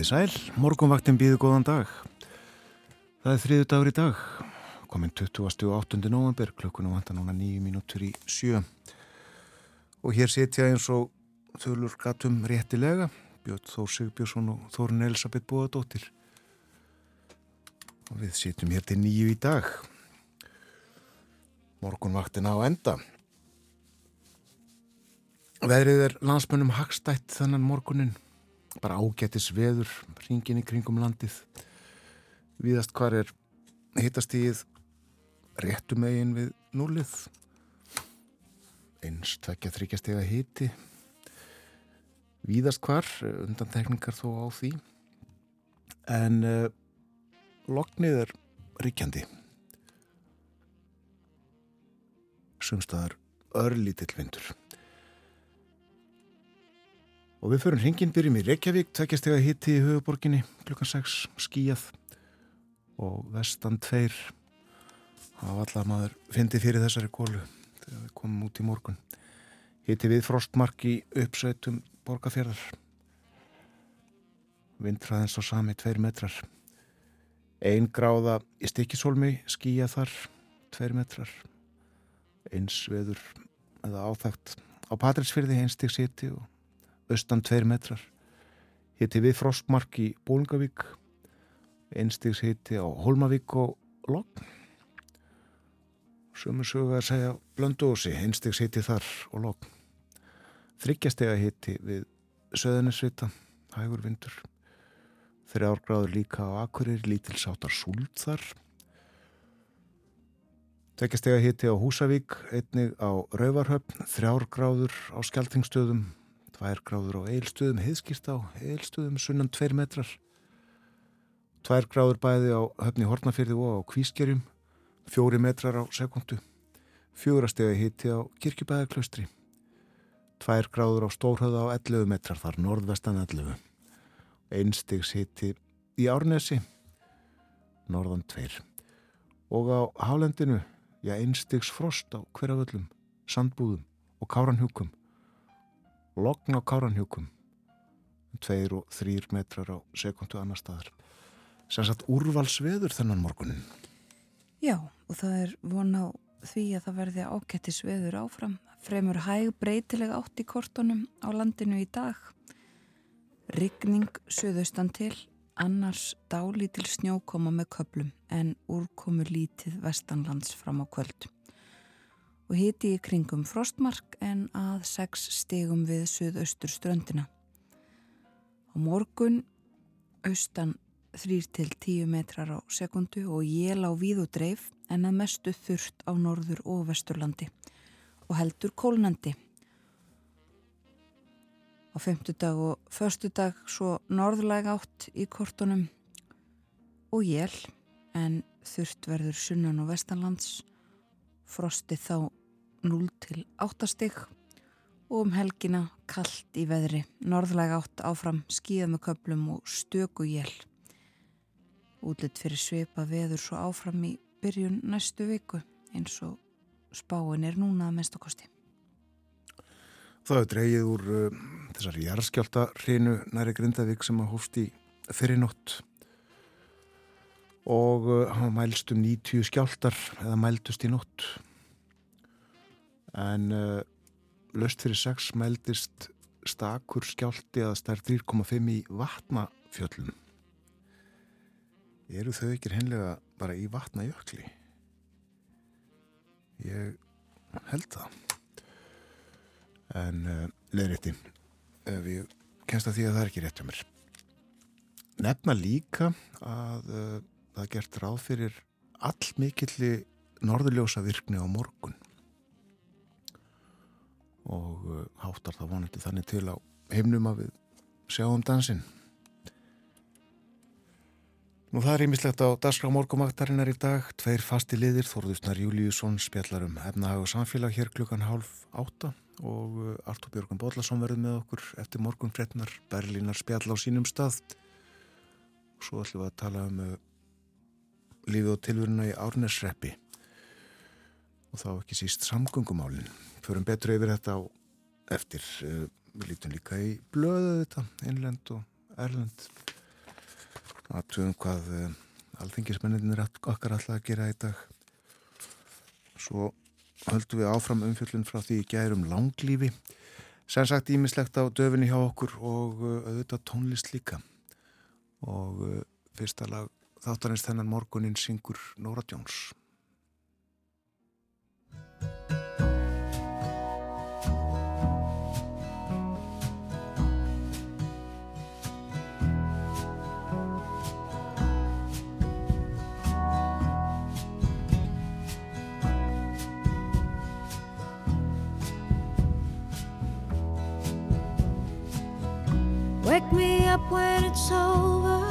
Í sæl, morgunvaktin býðu góðan dag. Það er þriðu dagur í dag, komin 28. november, klukkuna vantar núna nýju mínútur í sjö. Og hér setja eins og þölur gatum réttilega, Björn Þór Sigbjörnsson og Þórun Elisabeth Bóðadóttir. Og við setjum hér til nýju í dag. Morgunvaktin á enda. Veðrið er landsmönnum hagstætt þannan morgunin bara ágættis veður ringin í kringum landið. Viðast hvar er hittastíð réttum eigin við núlið eins tvekja þryggjastega hiti. Viðast hvar undan teknikar þó á því. En uh, loknið er ríkjandi. Sumstaðar örlítill vindur Og við förum hringin, byrjum í Reykjavík, tveggjast eða hitti í höfuborginni, klukkan 6, skíjað og vestan tveir. Var allar maður fyndi fyrir þessari kólu þegar við komum út í morgun. Hitti við frostmark í uppsveitum borgarfjörðar. Vindraðins á sami tveir metrar. Einn gráða í stikisólmi, skíjað þar, tveir metrar. Eins veður eða áþægt á Patrísfyrði, einstík siti og austan tveir metrar. Hitti við Frostmark í Bólungavík, einstigs hitti á Holmavík og Logn. Sumur sögur að segja Blöndósi, einstigs hitti þar og Logn. Þryggjastega hitti við Söðunisvita, hægur vindur. Þrjár gráður líka á Akurir, lítilsáttar súld þar. Tveggjastega hitti á Húsavík, einnig á Rauvarhöfn, þrjár gráður á Skeltingstöðum, tvær gráður á eilstöðum, heiðskýrt á eilstöðum, sunnan tveir metrar. Tvær gráður bæði á höfni Hortnafyrði og á Kvískerjum, fjóri metrar á sekundu. Fjórastega hitti á Kirkjubæðarklaustri. Tvær gráður á Stórhauða á 11 metrar, þar norðvestan 11. Einstegs hitti í Árnesi, norðan tveir. Og á Hálendinu, já einstegs frost á hverjaföllum, sandbúðum og káranhjúkum logn á káranhjúkum tveir og þrýr metrar á sekundu annar staðar. Sem sagt úrvalsveður þennan morgunin Já, og það er von á því að það verði ákettis veður áfram. Fremur hæg breytilega átt í kortunum á landinu í dag. Ryggning söðaustan til annars dálítil snjókoma með köplum en úrkomu lítið vestanlands fram á kvöld og hiti í kringum frostmark en að 6 stegum við suðaustur ströndina. Á morgun austan 3-10 metrar á sekundu og jél á víð og dreif en að mestu þurft á norður og vesturlandi og heldur kólnandi. Á femtudag og förstudag svo norðlæg átt í kortunum og jél en þurft verður sunnan og vestanlands frosti þá 0 til 8 stygg og um helgina kallt í veðri, norðlæg átt áfram skíða með köplum og stöku jél. Útlitt fyrir sveipa veður svo áfram í byrjun næstu viku eins og spáin er núna að mestokosti. Það er dreyið úr uh, þessari jarðskjálta hreinu næri Grindavík sem að hófst í fyrirnótt og uh, hafa mælst um 90 skjáltar eða mældust í nótt en uh, löst fyrir 6 mældist stakur skjálti að stær 3,5 í vatnafjöllum. Eru þau ekki hennilega bara í vatnajökli? Ég held það. En uh, leðrétti ef ég kennst að því að það er ekki rétt um mér. Nefna líka að uh, það gert ráð fyrir all mikilli norðurljósa virkni á morgun og uh, háttar það vonandi þannig til á heimnum að við sjáum dansinn. Nú það er ímislegt á Dagskrá morgumaktarinnar í dag. Tveir fasti liðir, Þorðusnar Júliusson spjallar um efnahag og samfélag hér klukkan hálf átta og uh, Artur Björgun Bóllarsson verður með okkur eftir morgun frednar Berlínar spjall á sínum stað. Svo ætlum við að tala um uh, lífið og tilvöruna í Árnesreppi og þá ekki síst samgöngumálinn förum betur yfir þetta á eftir. Eh, við lítum líka í blöðu þetta, einlend og Erlend. Aðtöðum hvað uh, alþingismenninir okkar alltaf að gera í dag. Svo höldum við áfram umfjöldun frá því í gærum langlífi. Sem sagt ímislegt á döfinni hjá okkur og uh, auðvitað tónlist líka. Og fyrsta lag þáttanins þennan morgunin syngur Nóra Jóns Wake me up when it's over.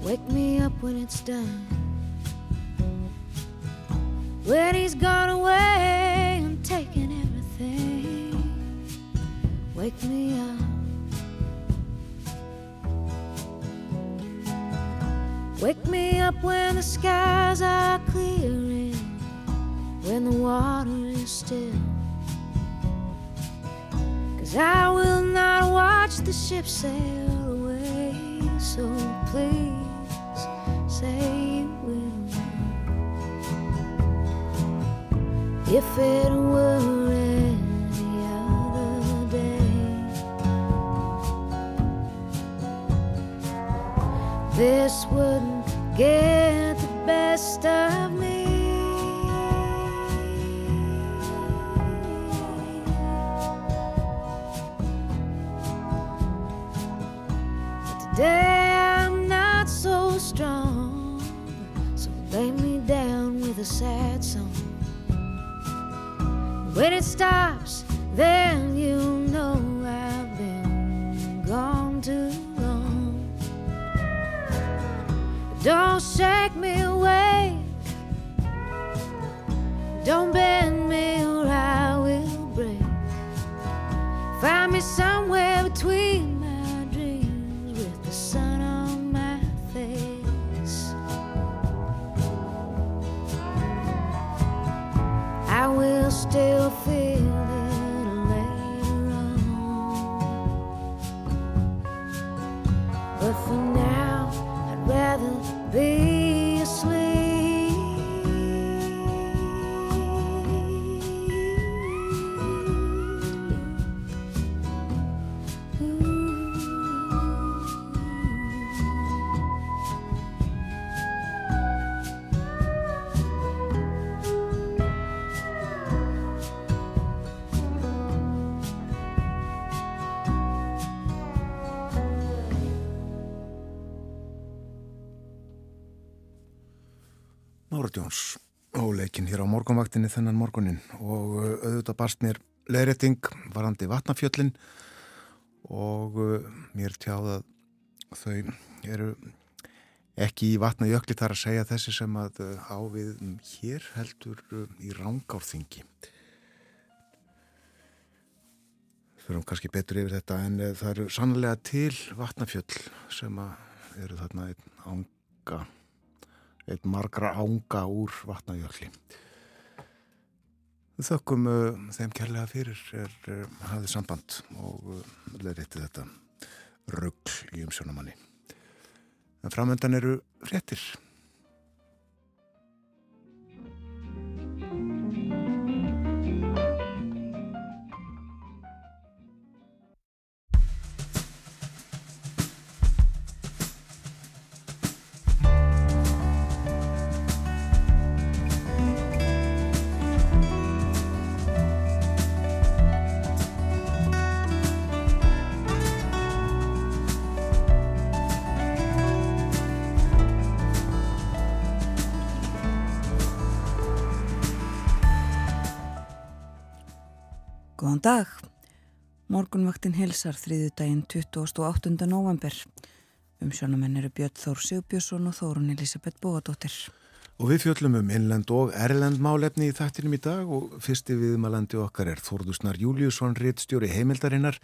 Wake me up when it's done. When he's gone away and taken everything. Wake me up. Wake me up when the skies are clearing, when the water is still. I will not watch the ship sail away. So please say you will. If it were any other day, this wouldn't get sad song. When it stops, morgunvaktinni þennan morgunin og uh, auðvitað barst mér leðrétting varandi vatnafjöllin og uh, mér tjáð að þau eru ekki í vatnajökli þar að segja þessi sem að uh, ávið hér heldur í rángárþingi. Fyrir kannski betur yfir þetta en það eru sannlega til vatnafjöll sem að eru þarna einn ánga einn margra ánga úr vatnajökli. Þökkum uh, þeim kærlega fyrir er uh, hafið samband og uh, leðrétti þetta ruggl í umsjónamanni. En framöndan eru fréttir. Góðan dag. Morgunvaktin hilsar þriðu daginn 28. november. Umsjónamenn eru Björn Þór Sigbjörnsson og Þórun Elisabeth Bóadóttir. Og við fjöllum um innlend og erlend málefni í þættinum í dag og fyrsti viðmalandi okkar er Þórðusnar Júliusson, rittstjóri heimildarinnar.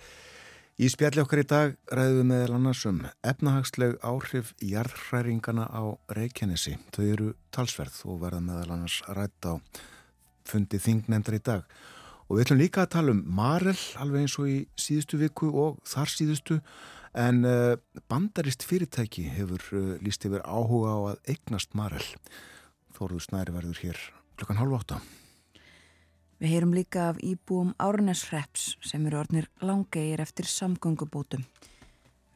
Í spjalli okkar í dag ræðum við meðal annars um efnahagsleg áhrif jarðhræringana á Reykjanesi. Þau eru talsverð og verða meðal annars rætt á fundi þingnefndar í dag. Og við ætlum líka að tala um Marel, alveg eins og í síðustu viku og þar síðustu, en uh, bandarist fyrirtæki hefur uh, líst yfir áhuga á að eignast Marel. Þóruður Snæri verður hér klukkan halv átta. Við heyrum líka af íbúum Árnesreps sem eru orðnir langegir eftir samgöngubótum.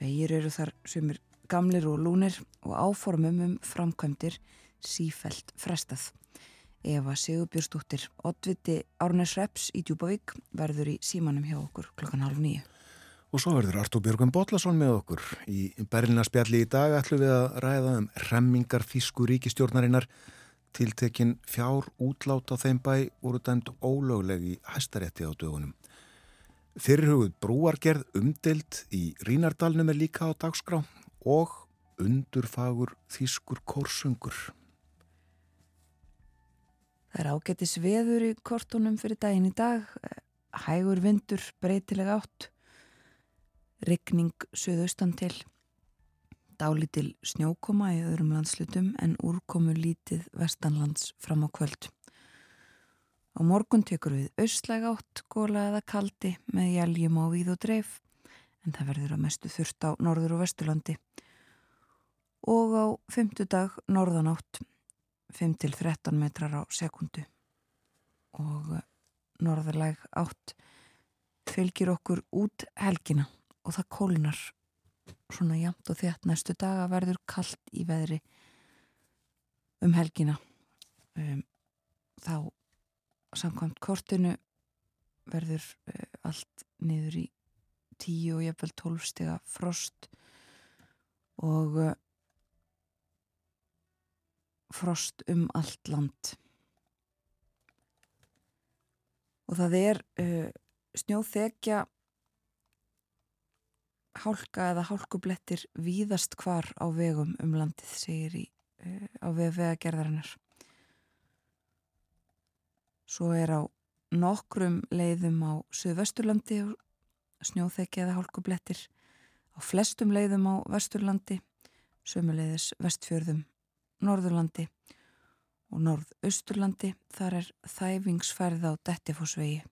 Vegir eru þar sem er gamlir og lúnir og áformum um framkvæmdir sífælt frestað. Eva Sigurbjörnsdóttir, oddviti Árnes Reps í Djúbavík verður í símanum hjá okkur klokkan halv nýju. Og svo verður Artúr Björgum Botlason með okkur. Í Berlinarspjalli í dag ætlum við að ræða um remmingar þýsku ríkistjórnarinnar tiltekin fjár útlát á þeim bæ voru dæmt ólögleg í hæstarétti á dögunum. Fyrirhugud brúargerð umdelt í Rínardalnum er líka á dagskrá og undurfagur þýskur kórsungur. Það er ágættis veður í kortunum fyrir daginn í dag, hægur vindur, breytilega átt, ryggning söðaustan til, dálítil snjókoma í öðrum landslutum en úrkomu lítið vestanlands fram á kvöld. Á morgun tekur við austlæg átt, góla eða kaldi með jæljum á víð og dreif, en það verður að mestu þurft á norður og vesturlandi. Og á fymtu dag norðanátt 5-13 metrar á sekundu og norðalæg átt fylgir okkur út helgina og það kólinar svona jamt og þétt. Næstu daga verður kallt í veðri um helgina. Um, þá samkvæmt kortinu verður uh, allt niður í 10 og jafnvel 12 stega frost. Og uh, frost um allt land. Og það er uh, snjóþekja hálka eða hálkublettir víðast hvar á vegum um landið segir í, uh, á vegagerðarinnar. Svo er á nokkrum leiðum á Suðvesturlandi snjóþekja eða hálkublettir á flestum leiðum á Vesturlandi sömuleiðis vestfjörðum Norðurlandi og Norðausturlandi. Þar er þæfingsfærið á Dettifossvegi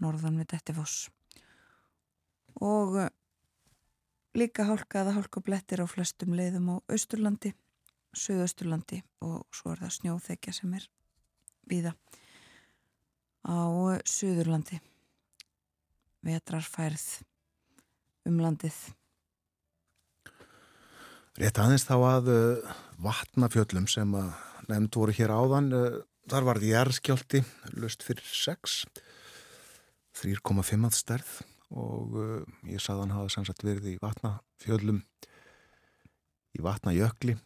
norðan við Dettifoss. Og eh, líka hálkaða hálkablettir á flestum leiðum á Austurlandi Suðausturlandi og svo er það snjóþekja sem er víða á eh, Suðurlandi. Vetrarfærð um landið Rétt aðeins þá að uh, vatnafjöllum sem að nefnd voru hér áðan, uh, þar var því erskjálti, löst fyrir 6, 3,5 að stærð og uh, ég saðan hafa sannsagt verið í vatnafjöllum, í vatnajökli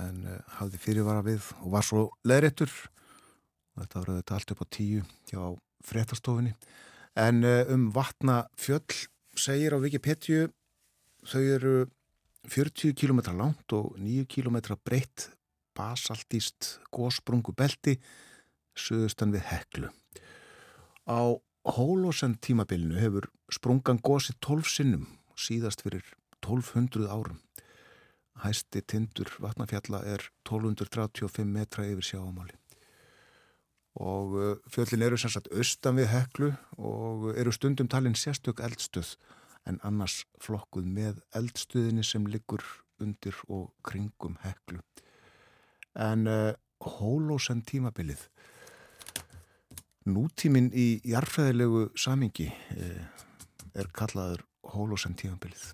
en hafði fyrirvara við og var svo leðréttur þetta var þetta allt upp á tíu hjá fréttastofinni en um vatnafjöll segir á Wikipedia þau eru 40 km langt og 9 km breytt basaltíst gósprungu belti söðustan við heklu. Á Hólósen tímabilinu hefur sprungan gósi 12 sinnum síðast fyrir 1200 árum. Hæsti tindur vatnafjalla er 1235 metra yfir sjáamáli. Og uh, fjöllin eru sannsagt austan við heklu og eru stundum talin sérstök eldstöð en annars flokkuð með eldstuðinni sem liggur undir og kringum heklu. En uh, hólósen tímabilið, nútíminn í jarfræðilegu samingi uh, er kallaður hólósen tímabilið.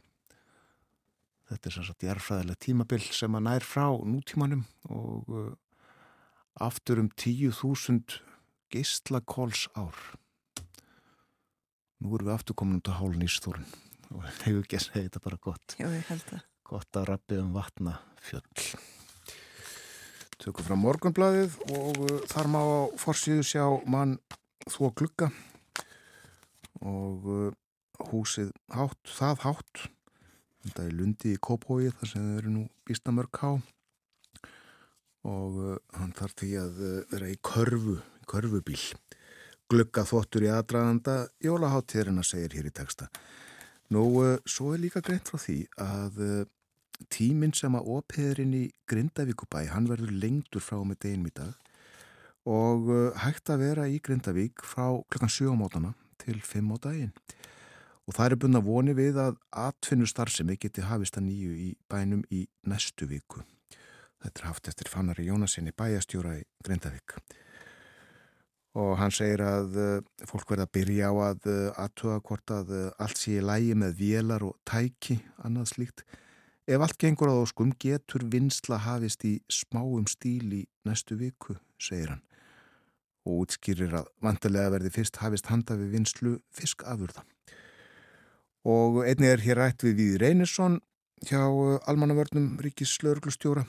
Þetta er sem sagt jarfræðilega tímabil sem að nær frá nútímanum og uh, aftur um 10.000 geistlakóls ár. Nú erum við aftur komin út á hálun í Stórun og hefur ekki að segja þetta bara gott. Já, ég held það. Gott að rappi um vatna fjöll. Tökum frá morgunbladið og uh, þar má á forsýðu sjá mann þó glugga og uh, húsið hátt, það hátt. Þetta er lundi í Kópói þar sem þau eru nú býstamörk há og uh, hann þarf því að vera í körfu, körfubíl glugga þvottur í aðdraganda jólaháttíðurinn að segja hér í texta. Nú, uh, svo er líka greint frá því að uh, tíminn sem að opiðurinn í Grindavíkubæ, hann verður lengtur frá með deginum í dag og uh, hægt að vera í Grindavík frá klukkan 7 á mótana til 5 á daginn. Og það er búin að voni við að atfinnu starfsemi geti hafist að nýju í bænum í næstu viku. Þetta er haft eftir Fannari Jónasinni bæjastjóra í Grindavík. Og hann segir að uh, fólk verða að byrja á að uh, aðtuga hvort að uh, allt sé í lægi með vélar og tæki, annað slíkt. Ef allt gengur á þóskum getur vinsla hafist í smáum stíl í næstu viku, segir hann og útskýrir að vantarlega verði fyrst hafist handa við vinslu fiskafurða. Og einni er hér rætt við Víði Reynisson hjá Almannavörnum Ríkis Slörglustjóra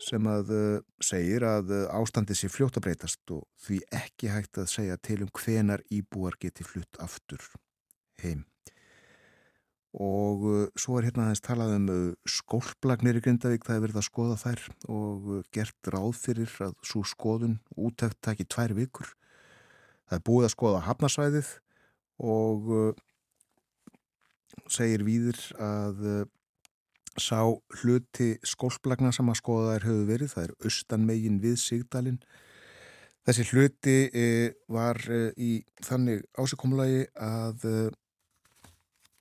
sem að uh, segir að uh, ástandi sé fljótt að breytast og því ekki hægt að segja til um hvenar íbúar geti flutt aftur heim. Og uh, svo er hérna aðeins talað um skólplagnir í Grindavík það er verið að skoða þær og gert ráð fyrir að svo skoðun útækt takki tvær vikur. Það er búið að skoða hafnasvæðið og segir víður að sá hluti skólplagna sem að skoða þær höfu verið það er austanmegin við Sigdalinn þessi hluti var í þannig ásikomlagi að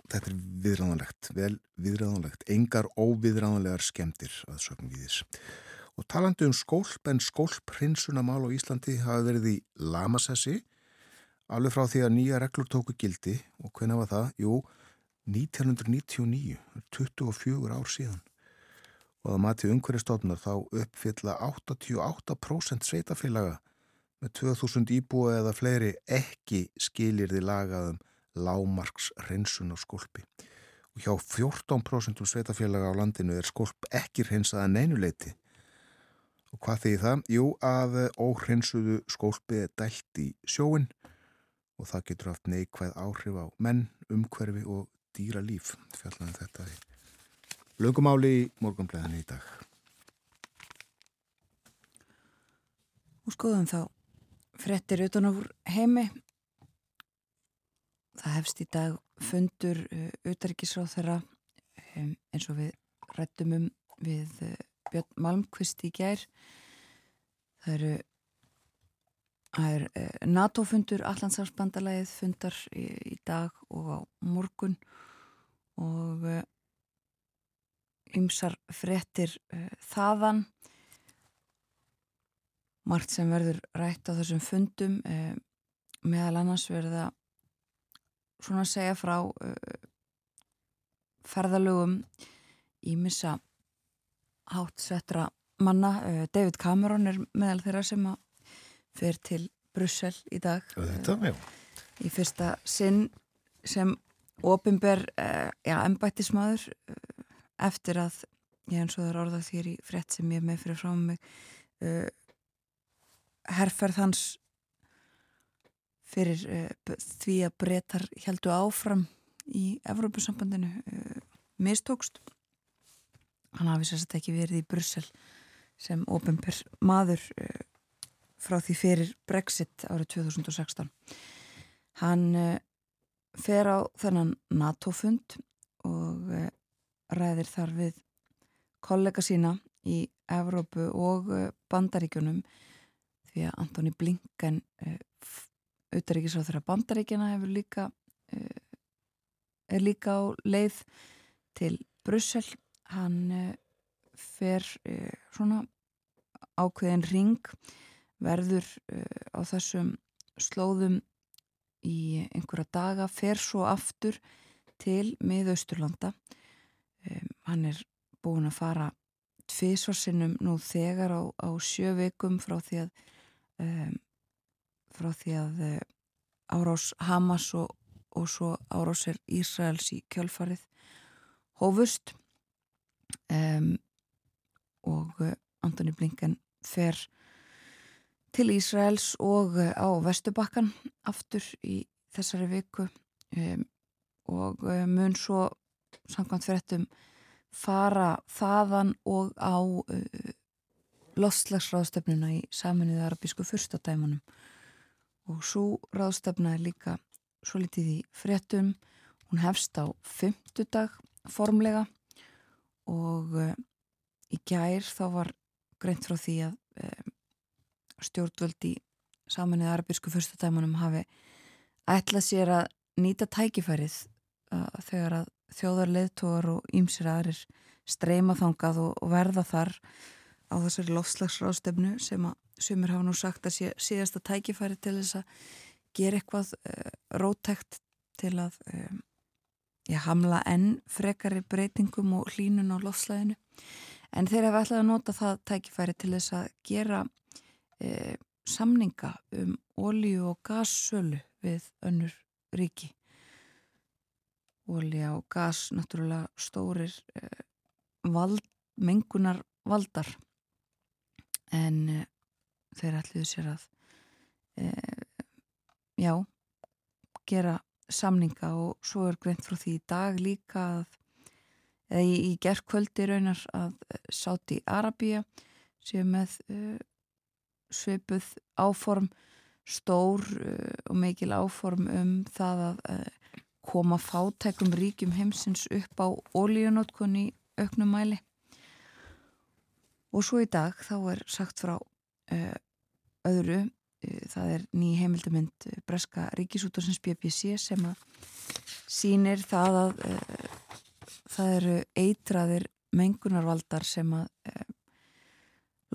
þetta er viðræðanlegt, vel viðræðanlegt, engar óviðræðanlegar skemmtir að sögum við þess. Og talandi um skólp en skólprinsunamál á Íslandi hafa verið í Lamasessi, alveg frá því að nýja reglur tóku gildi og hvena var það? Jú, 1999, 24 ár síðan. Og að mati umhverjastofnar þá uppfylla 88% sveitafélaga með 2000 íbúa eða fleiri ekki skilir því lagaðum lámarks hreinsun á skolpi og hjá 14% sveitafélaga á landinu er skolp ekki hreinsaða neinuleiti og hvað þýðir það? Jú að óhreinsuðu skolpi er dælt í sjóin og það getur haft neikvæð áhrif á menn, umhverfi og dýra líf fjallaðan um þetta í lögumáli í morgunblæðinu í dag. Og skoðum þá frettir utan á heimi. Það hefst í dag fundur uh, auðarikisráð þeirra um, eins og við rættum um við uh, Björn Malmqvist í gær. Það eru það er uh, NATO-fundur, Allandsafsbandalæðið fundar í, í dag og á morgun og ymsar frettir þaðan. Margt sem verður rætt á þessum fundum meðal annars verða svona að segja frá ferðalögum í missa hátt svetra manna. David Cameron er meðal þeirra sem að fer til Brussel í dag. Þetta, í fyrsta sinn sem ofinber ennbættismadur uh, eftir að ég eins og það er orðað þér í frett sem ég með fyrir frá mig uh, herrferð hans fyrir uh, því að breytar heldu áfram í Evrópusambandinu uh, mistókst. Hann hafi sérstaklega ekki verið í Brussel sem ofinper maður frá því fyrir Brexit árið 2016 hann fer á þennan NATO-fund og ræðir þar við kollega sína í Evrópu og bandaríkunum því að Antoni Blinken Uttaríkisráð þeirra bandaríkjana hefur líka er líka á leið til Brussel. Hann fer svona ákveðin ring verður á þessum slóðum í einhverja daga fer svo aftur til miðausturlanda. Um, hann er búin að fara tviðsvarsinnum nú þegar á, á sjö veikum frá því að um, frá því að eh, árás Hamas og, og svo árásir Ísraels í kjölfarið hófust. Um, og eh, Antoni Blinken fer til Ísraels og eh, á Vestubakkan aftur í þessari viku. Um, og mun svo samkvæmt fyrirtum fara þaðan og á uh, lostlagsráðstöfnuna í saminuði arabísku fyrstadæmanum og svo ráðstefna er líka svo litið í fréttum. Hún hefst á fymtudag formlega og uh, í gær þá var greint frá því að uh, stjórnvöldi saminnið arabísku fyrstadæmanum hafi ætlað sér að nýta tækifærið uh, þegar að þjóðarleðtóar og ímsir aðrir streyma þangað og, og verða þar á þessari lofslagsrástefnu sem að sumir hafa nú sagt að sé, síðasta tækifæri til þess að gera eitthvað uh, rótækt til að um, ég hamla enn frekari breytingum og hlínun á lofslæðinu en þeir hafa ætlað að nota það tækifæri til þess að gera uh, samninga um ólíu og gassölu við önnur ríki. Ólíu og gass, náttúrulega stórir uh, vald, mengunar valdar en uh, þeir ætliðu sér að uh, já, gera samninga og svo er greint frá því í dag líka að eða í, gerðkvöldi raunar að Sáti Arabíja séu með svipuð áform stór uh, og mikil áform um það að uh, koma fátækum ríkjum heimsins upp á ólíunótkunni auknum mæli. Og svo í dag þá er sagt frá uh, öðru það er ný heimildamind Breska Ríkisútarsins BBC sem að sínir það að það eru eitraðir mengunarvaldar sem að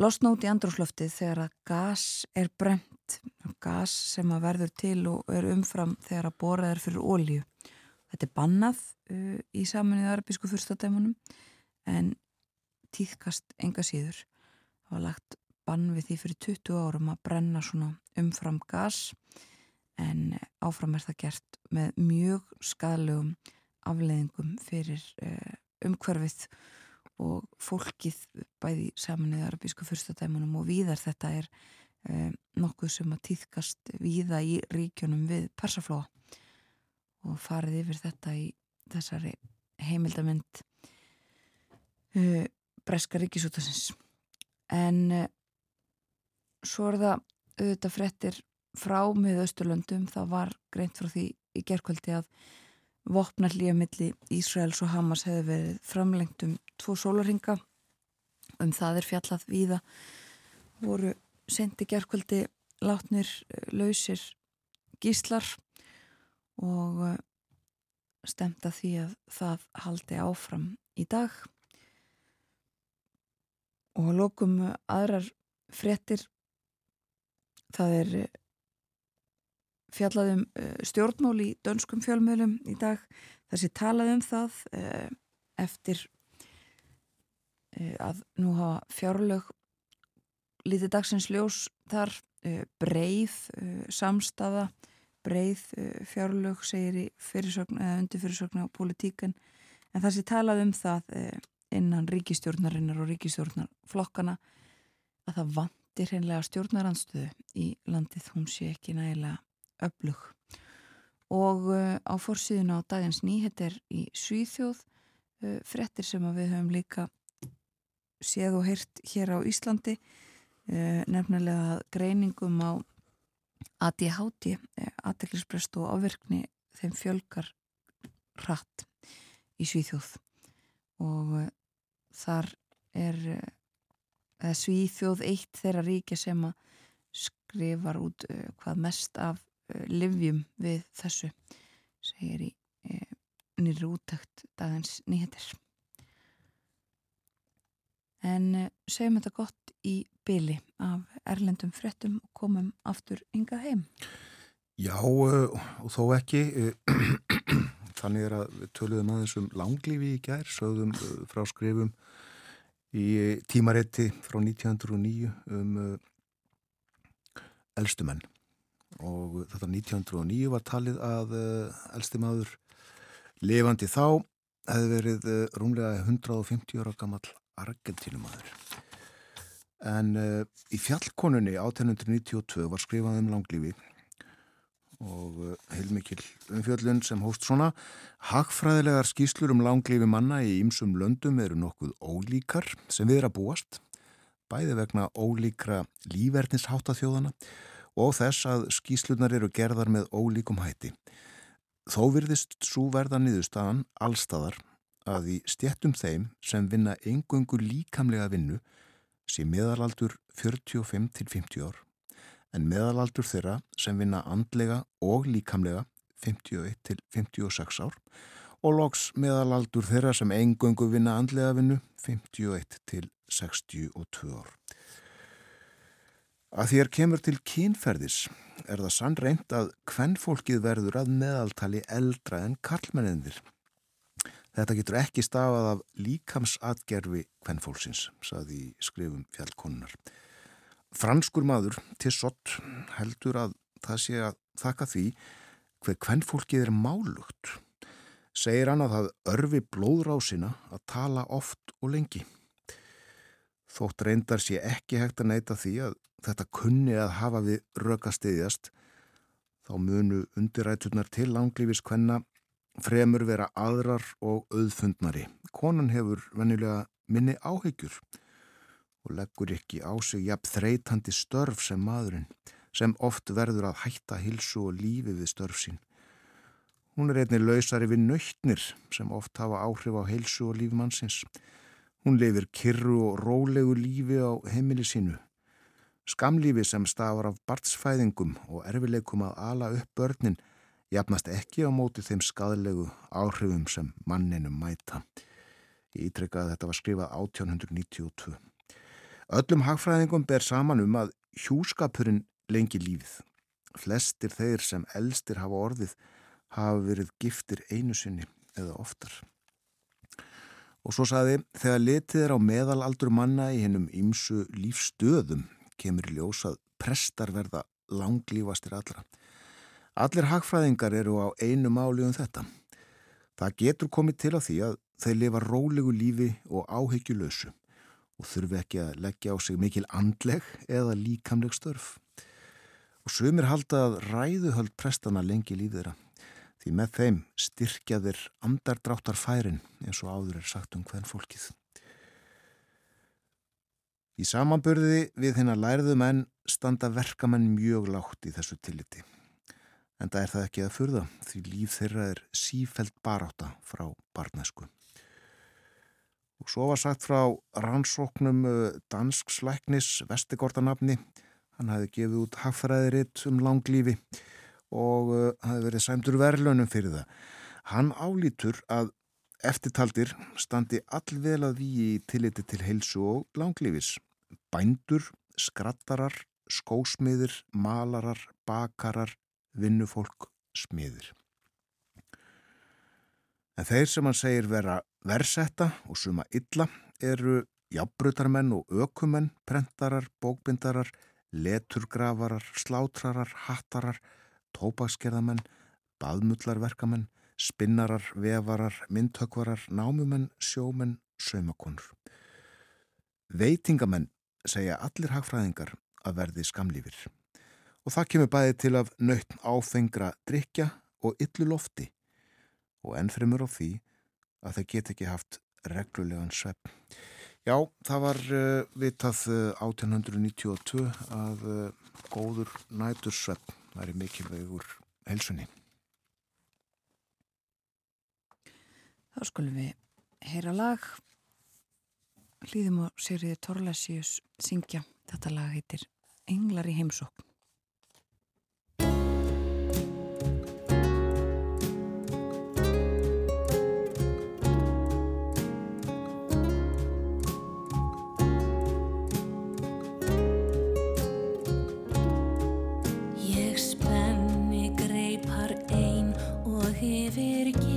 losna út í andrúslöftið þegar að gas er bremt, gas sem að verður til og er umfram þegar að borað er fyrir ólíu. Þetta er bannað uh, í saminnið arabísku fyrstadæmunum en týðkast enga síður. Það var lagt bann við því fyrir 20 árum að brenna svona umfram gas en áfram er það gert með mjög skadlegum afleiðingum fyrir uh, umhverfið og fólkið bæði saminnið arabísku fyrstadæmunum og víðar þetta er um, nokkuð sem að týðkast víða í ríkjunum við persaflóa og farið yfir þetta í þessari heimildamind uh, Breska ríkisútasins en uh, svo er það auðvitað frettir frá með Östurlöndum það var greint frá því í gerðkvöldi að vopna hlýjamilli Ísraels og Hamas hefði verið framlengt um tvo sólaringa um það er fjallað víða. Voru sendi gerðkvöldi látnir eh, lausir gíslar og eh, stemta því að það haldi áfram í dag. Og lókum aðrar frettir það er eh, fjallaðum uh, stjórnmál í dönskum fjölmjölum í dag. Þessi talaðum það uh, eftir uh, að nú hafa fjárlög lítið dagsins ljós þar breið samstafa breið fjárlög segir í fyrirsögn eða undir fyrirsögn á politíkan en þessi talaðum það innan ríkistjórnarinnar og ríkistjórnarflokkana að það vandir hreinlega stjórnaranstöðu í landið. Hún sé ekki nægilega öflug. Og uh, á fórsíðuna á dagins nýheter í Svíþjóð uh, frettir sem við höfum líka séð og heyrt hér á Íslandi uh, nefnilega greiningum á ADHD aðteglisbrest og áverkni þeim fjölgar hratt í Svíþjóð. Og þar er Svíþjóð eitt þeirra ríkja sem að skrifar út hvað mest af Eh, livjum við þessu segir í e, nýri úttækt dagins nýhetir en e, segjum þetta gott í byli af erlendum frettum og komum aftur ynga heim. Já og þó ekki þannig er að við töluðum aðeins um langlífi í gær sögðum frá skrifum í tímarétti frá 1909 um elstumenn og þetta 1909 var talið að uh, elsti maður levandi þá hefði verið uh, rúmlega 150 ára gammal argentínumadur en uh, í fjallkonunni 1892 var skrifað um langlífi og heilmikil umfjöllun sem hóst svona. Hagfræðilegar skýslur um langlífi manna í ýmsum löndum eru nokkuð ólíkar sem við er að búast bæði vegna ólíkra lífverðnisháttaþjóðana og þess að skýslunar eru gerðar með ólíkum hætti. Þó virðist svo verða niðurstaðan allstaðar að í stjettum þeim sem vinna engungu líkamlega vinnu sé meðalaldur 45 til 50 ár en meðalaldur þeirra sem vinna andlega og líkamlega 51 til 56 ár og loks meðalaldur þeirra sem engöngu vinna andlega vinnu 51 til 62 ár. Að þér kemur til kynferðis er það sann reynd að hvennfólkið verður að meðaltali eldra en karlmennindir. Þetta getur ekki stafað af líkamsatgerfi hvennfólksins, saði í skrifum fjallkonunnar. Franskur maður, Tissot, heldur að það sé að þakka því hver hvennfólkið er málugt. Segir hann að það örfi blóðrásina að tala oft og lengi. Þótt reyndar sé ekki hægt að neyta því að þetta kunni að hafa við rökastiðjast, þá munu undiræturnar til langlífis hvenna fremur vera aðrar og auðfundnari. Konan hefur venjulega minni áhyggjur og leggur ekki á sig jafn þreytandi störf sem maðurinn, sem oft verður að hætta hilsu og lífi við störf sín. Hún er einnig lausari við nöytnir sem oft hafa áhrif á hilsu og lífi mannsins. Hún lifir kyrru og rólegu lífi á heimili sínu. Skamlífi sem stafar af bartsfæðingum og erfileikum að ala upp börnin jafnast ekki á móti þeim skadlegu áhrifum sem manninum mæta. Ég ítrekka að þetta var skrifað 1892. Öllum hagfræðingum ber saman um að hjúskapurinn lengi lífið. Flestir þeir sem elstir hafa orðið hafa verið giftir einu sinni eða oftar. Og svo saði, þegar letið er á meðalaldur manna í hennum ýmsu lífstöðum kemur í ljós að prestar verða langlífastir allra. Allir hagfræðingar eru á einu máli um þetta. Það getur komið til að því að þeir lifa rólegu lífi og áhyggjulösu og þurfi ekki að leggja á sig mikil andleg eða líkamleg störf. Og sumir halda að ræðuhöld prestana lengi líðira því með þeim styrkja þeir andardráttar færin eins og áður er sagt um hvern fólkið. Í samanbörði við hennar læriðu menn standa verkamenn mjög lágt í þessu tilliti. En það er það ekki að furða því líf þeirra er sífælt baráta frá barnæsku. Og svo var sagt frá rannsóknum uh, dansk slæknis vestigordanafni. Hann hafi gefið út hagfræðiritt um langlífi og uh, hafi verið sæmdur verðlönum fyrir það. Hann álítur að eftirtaldir standi allvel að við í tilliti til heilsu og langlífis. Bændur, skrattarar, skósmiðir, malarar, bakarar, vinnufólk, smiðir. En þeir sem hann segir vera versetta og suma illa eru jafnbrutarmenn og ökumenn, prentarar, bókbindarar, leturgrafarar, slátrarar, hattarar, tópakskerðamenn, baðmullarverkamenn, spinnarar, vefarar, myndhökvarar, námumenn, sjómenn, saumakonur. Veitingamenn segja allir hagfræðingar að verði skamlífir og það kemur bæði til af nöytn áfengra drikja og yllu lofti og ennfremur á því að þau get ekki haft reglulegan svepp. Já, það var uh, vitað uh, 1892 að uh, góður nætursvepp væri mikilvægur helsunni. Þá skulum við heyra lag hlýðum á sériði Torlasius syngja. Þetta lag heitir Englar í heimsókn. Ég spenni greipar einn og hefur ekki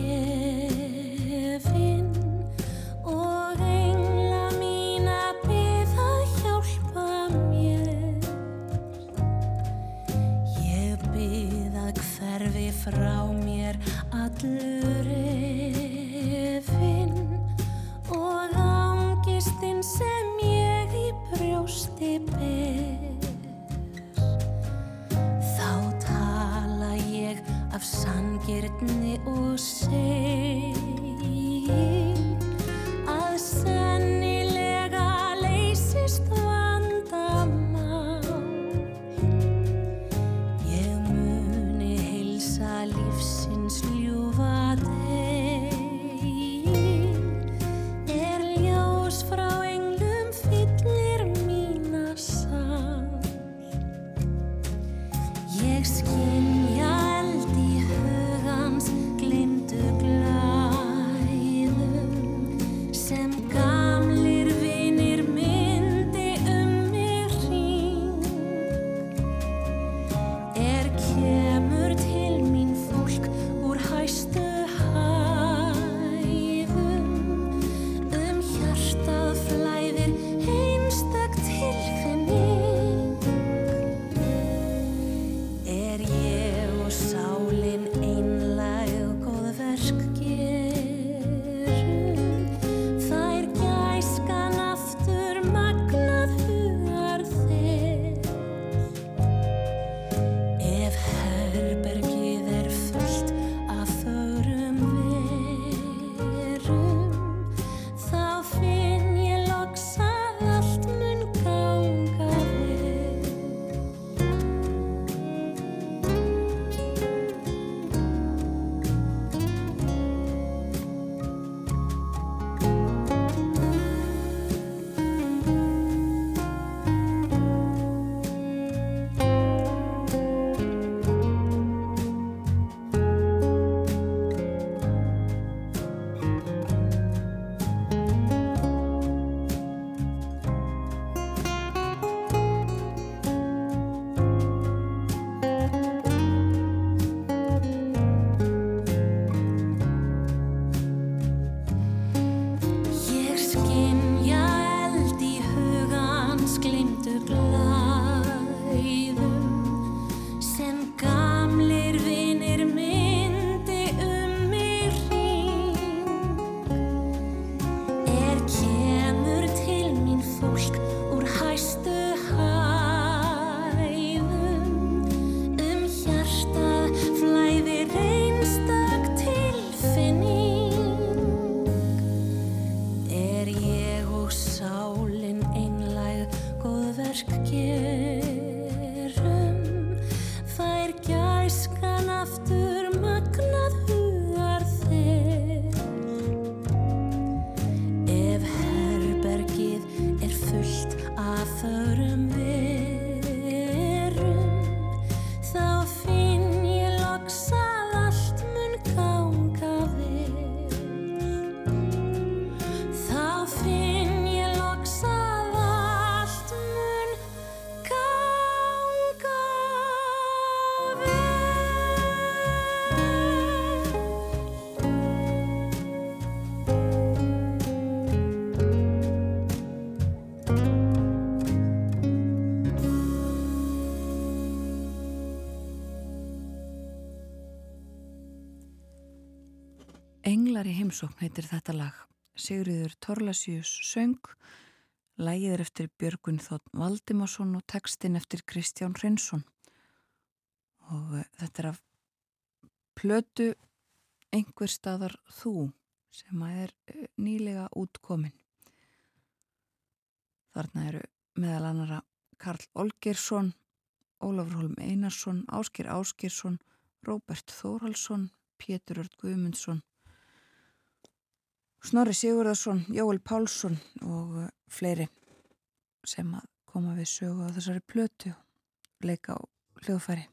get it heimsókn heitir þetta lag. Sigriður Torlasjus söng, lægið er eftir Björgun Þótt Valdimarsson og textin eftir Kristján Reynsson. Og uh, þetta er af plötu einhver staðar þú sem að er uh, nýlega útkomin. Þarna eru meðal annara Karl Olgersson, Ólafur Holm Einarsson, Áskir Áskirsson, Róbert Þórhalsson, Pétur Ört Guðmundsson Snorri Sigurðarsson, Jóel Pálsson og uh, fleiri sem að koma við sögu á þessari plötu leika á hljóðfæri.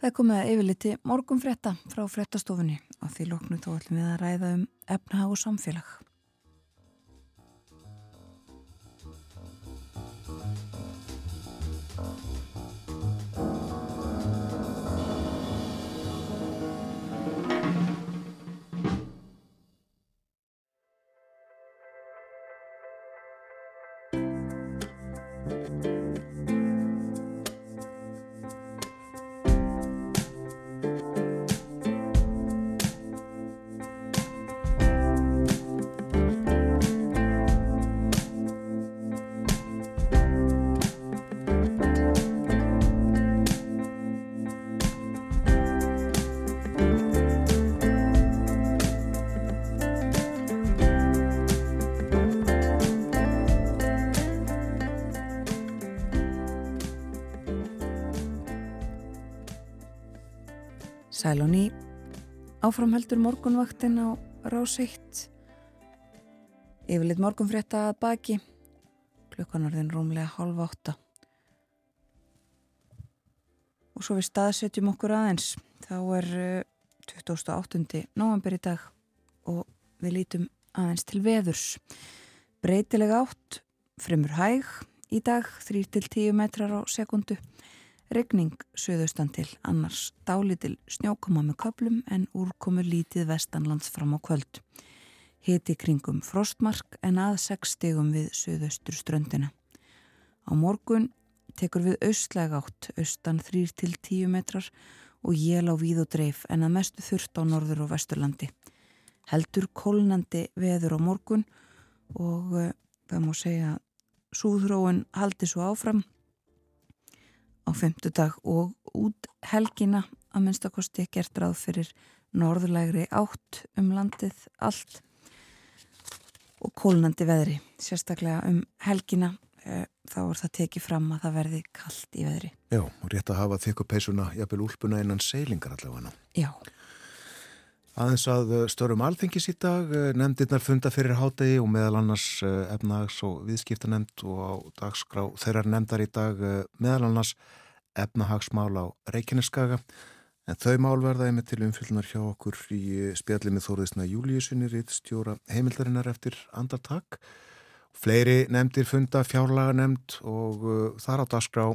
Það komið að yfirliti morgum frétta frá fréttastofunni og því lóknu þá ætlum við að ræða um efnahag og samfélag. Sæl og ný, áframheldur morgunvaktin á ráseitt, yfirleitt morgunfrétta að baki, klukkanarðin rúmlega halv átta. Og svo við staðsetjum okkur aðeins, þá er 28. november í dag og við lítum aðeins til veðurs. Breytilega átt, fremur hæg í dag, 3-10 metrar á sekundu. Regning söðaustan til, annars dálitil snjókoma með köplum en úrkomu lítið vestanlands fram á kvöld. Hiti kringum frostmark en að 6 stegum við söðaustur ströndina. Á morgun tekur við austlæg átt, austan 3-10 metrar og jél á víð og dreif en að mestu þurft á norður og vesturlandi. Heldur kólnandi veður á morgun og uh, það má segja að súðróun haldi svo áfram á femtudag og út helgina að minnstakosti gert ráð fyrir norðulegri átt um landið allt og kólnandi veðri sérstaklega um helgina. E, þá er það tekið fram að það verði kallt í veðri. Já, og rétt að hafa þykku peisuna jafnvel úlpuna innan seilingar allavega Já Aðeins að eh, störum alþengis í dag, eh, nefndirnar funda fyrir hátegi og meðal annars efnahags og viðskiptanemnd og á dagskrá þeirrar nefndar í dag meðal annars efnahagsmál á Reykjaneskaga en þau mál verða einmitt til umfylgnar hjá okkur í spjalli með Þóriðsna Júliusinni ritt stjóra heimildarinnar eftir andartak. Fleiri nefndir funda fjárlaga nefnd og þar á dagskrá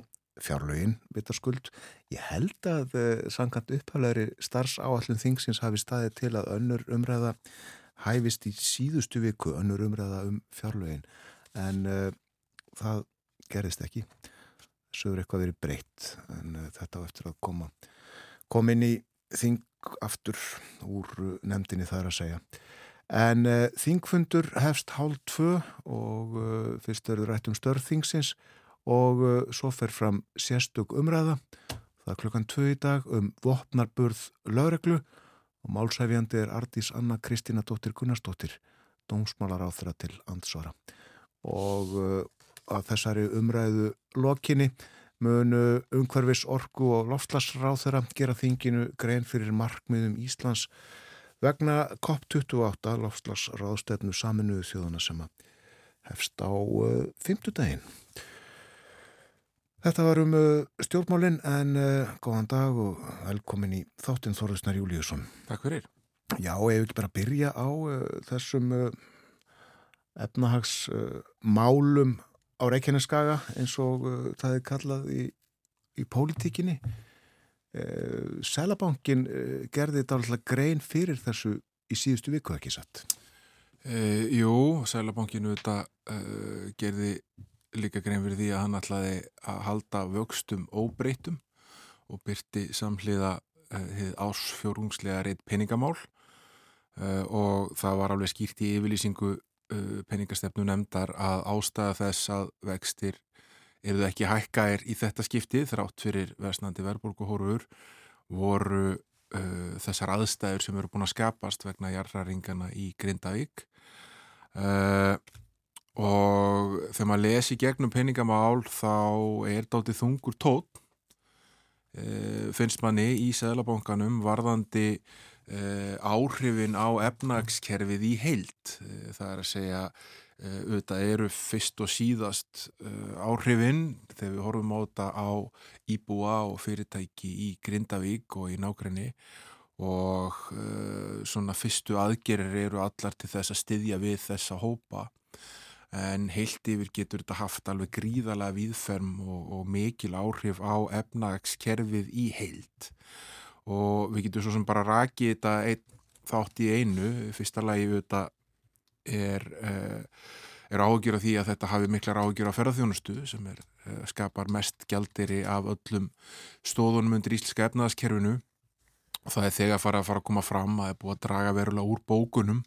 fjárlögin, vitaskuld. Ég held að uh, sangant upphæflegri starfs áallum þingsins hafi staðið til að önnur umræða hæfist í síðustu viku, önnur umræða um fjárlögin. En uh, það gerist ekki. Sögur eitthvað verið breytt en uh, þetta á eftir að koma kom inn í þing aftur úr nefndinni þar að segja. En uh, þingfundur hefst hálf tvö og fyrst verður rætt um störþingsins og svo fer fram sérstök umræða það er klukkan tvö í dag um vopnarburð lögreglu og málsæfjandi er Ardís Anna Kristina Dóttir Gunnarsdóttir dómsmálar á þeirra til ansvara og að þessari umræðu lokinni munu umhverfis orgu og lofslagsráð þeirra gera þinginu grein fyrir markmiðum Íslands vegna COP28 lofslagsráðstefnu saminuðu þjóðana sem hefst á uh, fymtudaginn. Þetta var um uh, stjórnmálinn en uh, góðan dag og velkomin í þáttinn Þorðusnar Júliusson. Takk fyrir. Já, ég vil bara byrja á uh, þessum efnahagsmálum á Reykjaneskaga eins og það er kallað í, í pólitíkinni Sælabankin gerði þetta alltaf grein fyrir þessu í síðustu viku ekki satt e, Jú, Sælabankinu þetta uh, gerði líka grein fyrir því að hann ætlaði að halda vöxtum óbreytum og byrti samhliða uh, ásfjórungslega reitt peningamál. Uh, og það var alveg skýrt í yfirlýsingu uh, peningastefnu nefndar að ástæða þess að vextir eru þau ekki hækkaðir í þetta skiptið þrátt fyrir versnandi verðbólkuhórur voru þessar aðstæður sem eru búin að skapast vegna jarraringana í Grindavík. Uh, og þegar maður lesi gegnum peningamál þá er dáltið þungur tótt uh, finnst manni í Sæðlabankanum varðandi uh, áhrifin á efnagskerfið í heild. Það er að segja auðvitað eru fyrst og síðast áhrifin þegar við horfum á þetta á íbúa og fyrirtæki í Grindavík og í nákrenni og svona fyrstu aðgerir eru allar til þess að styðja við þessa hópa en heilt yfir getur þetta haft alveg gríðalega viðferm og, og mikil áhrif á efnagskerfið í heilt og við getum svo sem bara rakið þetta ein, þátt í einu, fyrsta lagi við þetta er, uh, er áhugjur af því að þetta hafi miklar áhugjur af ferðarþjónustu sem er, uh, skapar mest gjaldiri af öllum stóðunum undir íslenska efnaðaskerfinu og það er þegar að fara að fara að koma fram að það er búið að draga verulega úr bókunum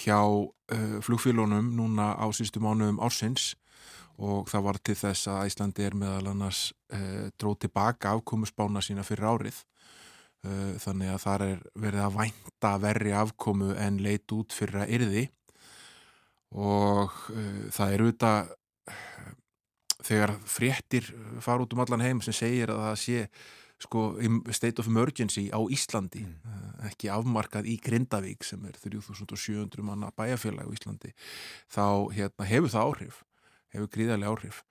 hjá flugfélunum núna á sístu mánuðum ársins. Og það var til þess að Íslandi er meðal annars dróð tilbaka afkomusbána sína fyrir árið. Þannig að það er verið að vænta verri afkomu en leit út fyrir að yrði. Og það er auðvitað þegar fréttir fara út um allan heim sem segir að það sé sko state of emergency á Íslandi mm. uh, ekki afmarkað í Grindavík sem er 3700 manna bæjarfélag á Íslandi þá hérna, hefur það áhrif hefur gríðarlega áhrif.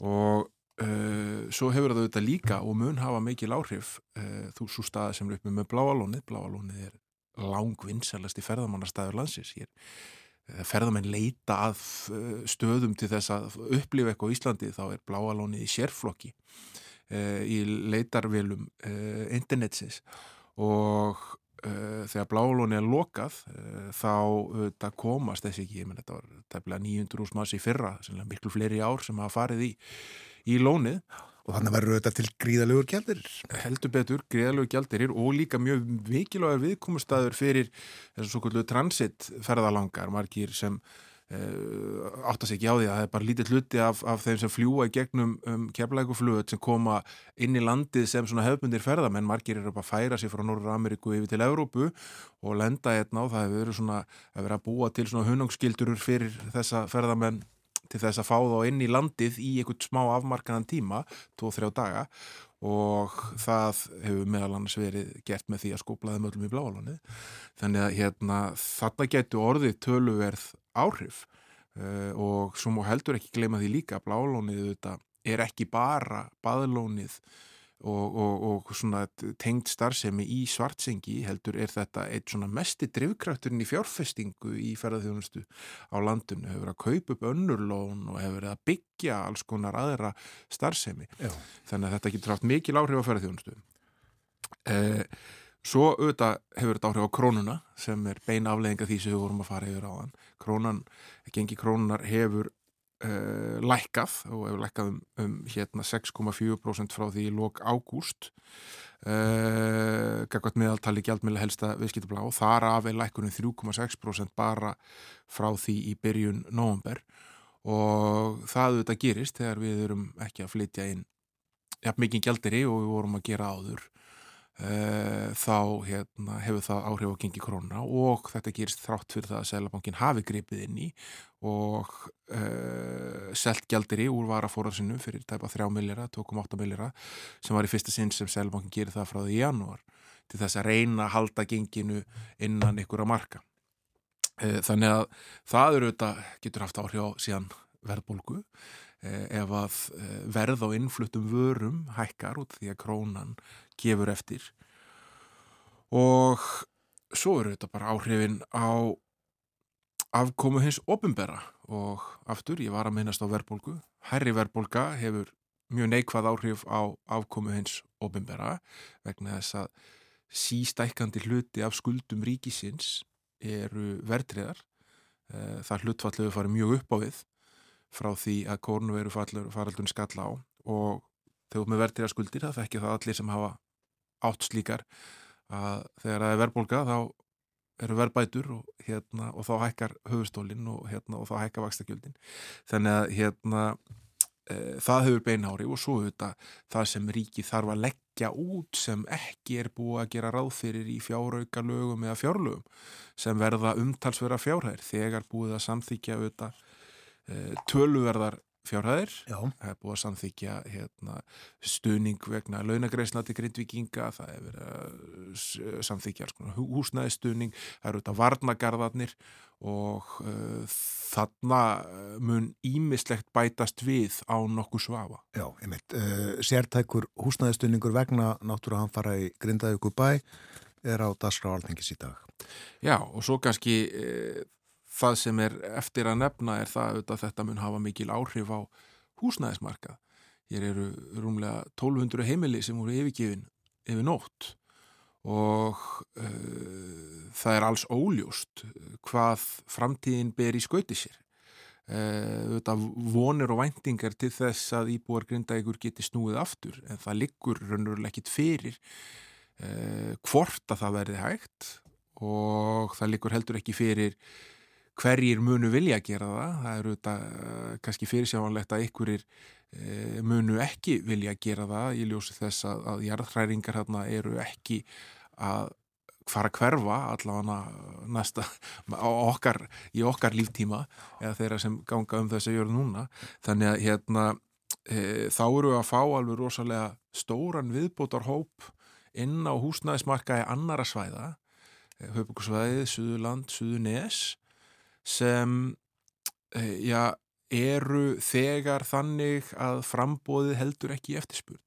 Og Uh, svo hefur það auðvitað líka og mun hafa mikil áhrif uh, þú svo staði sem er uppi með Bláalónið. Bláalónið er langvinnselast í ferðamannastæður landsins. Hér, ferðamenn leita að stöðum til þess að upplifa eitthvað í Íslandi þá er Bláalónið í sérflokki í leitarvelum internetsins. Og þegar Bláalónið er lokað þá komast þessi ekki, ég menn þetta var tæmlega 900 úrs maður í fyrra, miklu fleiri ár sem hafa farið í í lónið. Og þannig verður þetta til gríðalegur gældir heldur betur, gríðalegur gældir og líka mjög vikilvægur viðkomustæður fyrir þessu svo kvöldu transit ferðalangar, margir sem átt að segja á því að það er bara lítið hluti af, af þeim sem fljúa í gegnum um, keflækuflugut sem koma inn í landið sem svona hefbundir ferðamenn, margir eru bara að færa sér frá Norður Ameríku yfir til Európu og lenda hérna og það hefur verið svona að vera að búa til svona hunangskildur fyrir þessa ferðamenn til þess að fá þá inn í landið í einhvern smá afmarkaðan tíma, 2-3 daga. Og það hefur meðal annars verið gert með því að skoplaði möllum í bláalónu þannig að hérna, þarna getur orðið töluverð áhrif uh, og svo má heldur ekki glema því líka að bláalónið er ekki bara baðlónið og, og, og svona tengd starfsemi í svartsengi heldur er þetta eitt svona mesti drivkrafturinn í fjárfestingu í ferðarþjónustu á landinu. Hefur að kaupa upp önnurlón og hefur að byggja alls konar aðra starfsemi. Já. þannig að þetta getur haft mikil áhrif á ferðarþjónustu eh, Svo auðvitað hefur þetta áhrif á krónuna sem er beina afleðinga því sem við vorum að fara yfir á þann. Krónan, gengi krónunar hefur uh, lækkað og hefur lækkað um, um hérna 6,4% frá því í lok ágúst uh, gagvat meðaltali gjaldmiðlega helsta viðskiptablá og þar af er lækkunum 3,6% bara frá því í byrjun nógumber og það auðvitað gerist þegar við erum ekki að flytja inn ja, mikið gjaldiri og við vorum að gera áður þá hérna, hefur það áhrif á gengi krónuna og þetta gerist þrátt fyrir það að Sælabankin hafi gripið inn í og uh, selt gældir í úr varafórarsinu fyrir tæpa 3 millira, 2,8 millira sem var í fyrsta sinn sem Sælabankin gerir það frá því í janúar til þess að reyna að halda genginu innan ykkur að marka. Uh, þannig að það eru þetta getur haft áhrif á síðan verðbólgu ef að verð á innfluttum vörum hækkar út því að krónan gefur eftir. Og svo eru þetta bara áhrifin á afkomu hins ofinbera og aftur ég var að minnast á verðbólgu. Herri verðbólga hefur mjög neikvað áhrif á afkomu hins ofinbera vegna þess að sístækandi hluti af skuldum ríkisins eru verðtriðar eh, það hlutfallu farið mjög upp á við frá því að kórnveru faraldun skalla á og þegar með verðtriðar skuldir það þekkja það allir sem hafa átt slíkar að þegar það er verðbólga þá eru verðbætur og, hérna, og þá hækkar höfustólinn og, hérna, og þá hækkar vakstakjöldin þannig að hérna, e, það hefur beinári og svo þetta það sem ríki þarf að leggja út sem ekki er búið að gera ráð fyrir í fjárauka lögum eða fjárlögum sem verða umtalsverða fjárhæðir þegar búið að samþykja þetta e, töluverðar fjárhæðir Já. það er búið að samþykja hérna, stuðning vegna launagreisna til grindvikinga það er verið að samþykja alls konar hú- húsnæðisstuðning það eru þetta varnagarðarnir og uh, þarna uh, mun ímislegt bætast við á nokkuð svafa Já, einmitt. Uh, sértækur húsnæðistunningur vegna náttúrulega hann fara í Grindavíku bæ er á dagskrá alþengis í dag. Já, og svo kannski e, það sem er eftir að nefna er það að þetta mun hafa mikil áhrif á húsnæðismarkað. Hér eru rúmlega 1200 heimili sem voru yfirgefin yfir nótt og e, það er alls óljóst hvað framtíðin ber í skauti sér. E, auðvitað vonir og væntingar til þess að íbúar grinda ykkur geti snúið aftur en það liggur raunverulega ekkit fyrir e, hvort að það verði hægt og það likur heldur ekki fyrir hverjir munu vilja gera það. Það eru þetta uh, kannski fyrirsjávanlegt að ykkurir uh, munu ekki vilja gera það. Ég ljósi þess að, að jarðhræringar hérna eru ekki að fara að hverfa allavega næsta okkar, í okkar líftíma eða þeirra sem ganga um þess að gjöra núna. Þannig að hérna e, þá eru að fá alveg rosalega stóran viðbótar hóp inn á húsnæðismarkaði annara svæða höfbúkursvæðið, Suðurland, Suðurnes sem eh, já, eru þegar þannig að frambóðið heldur ekki eftirspurn.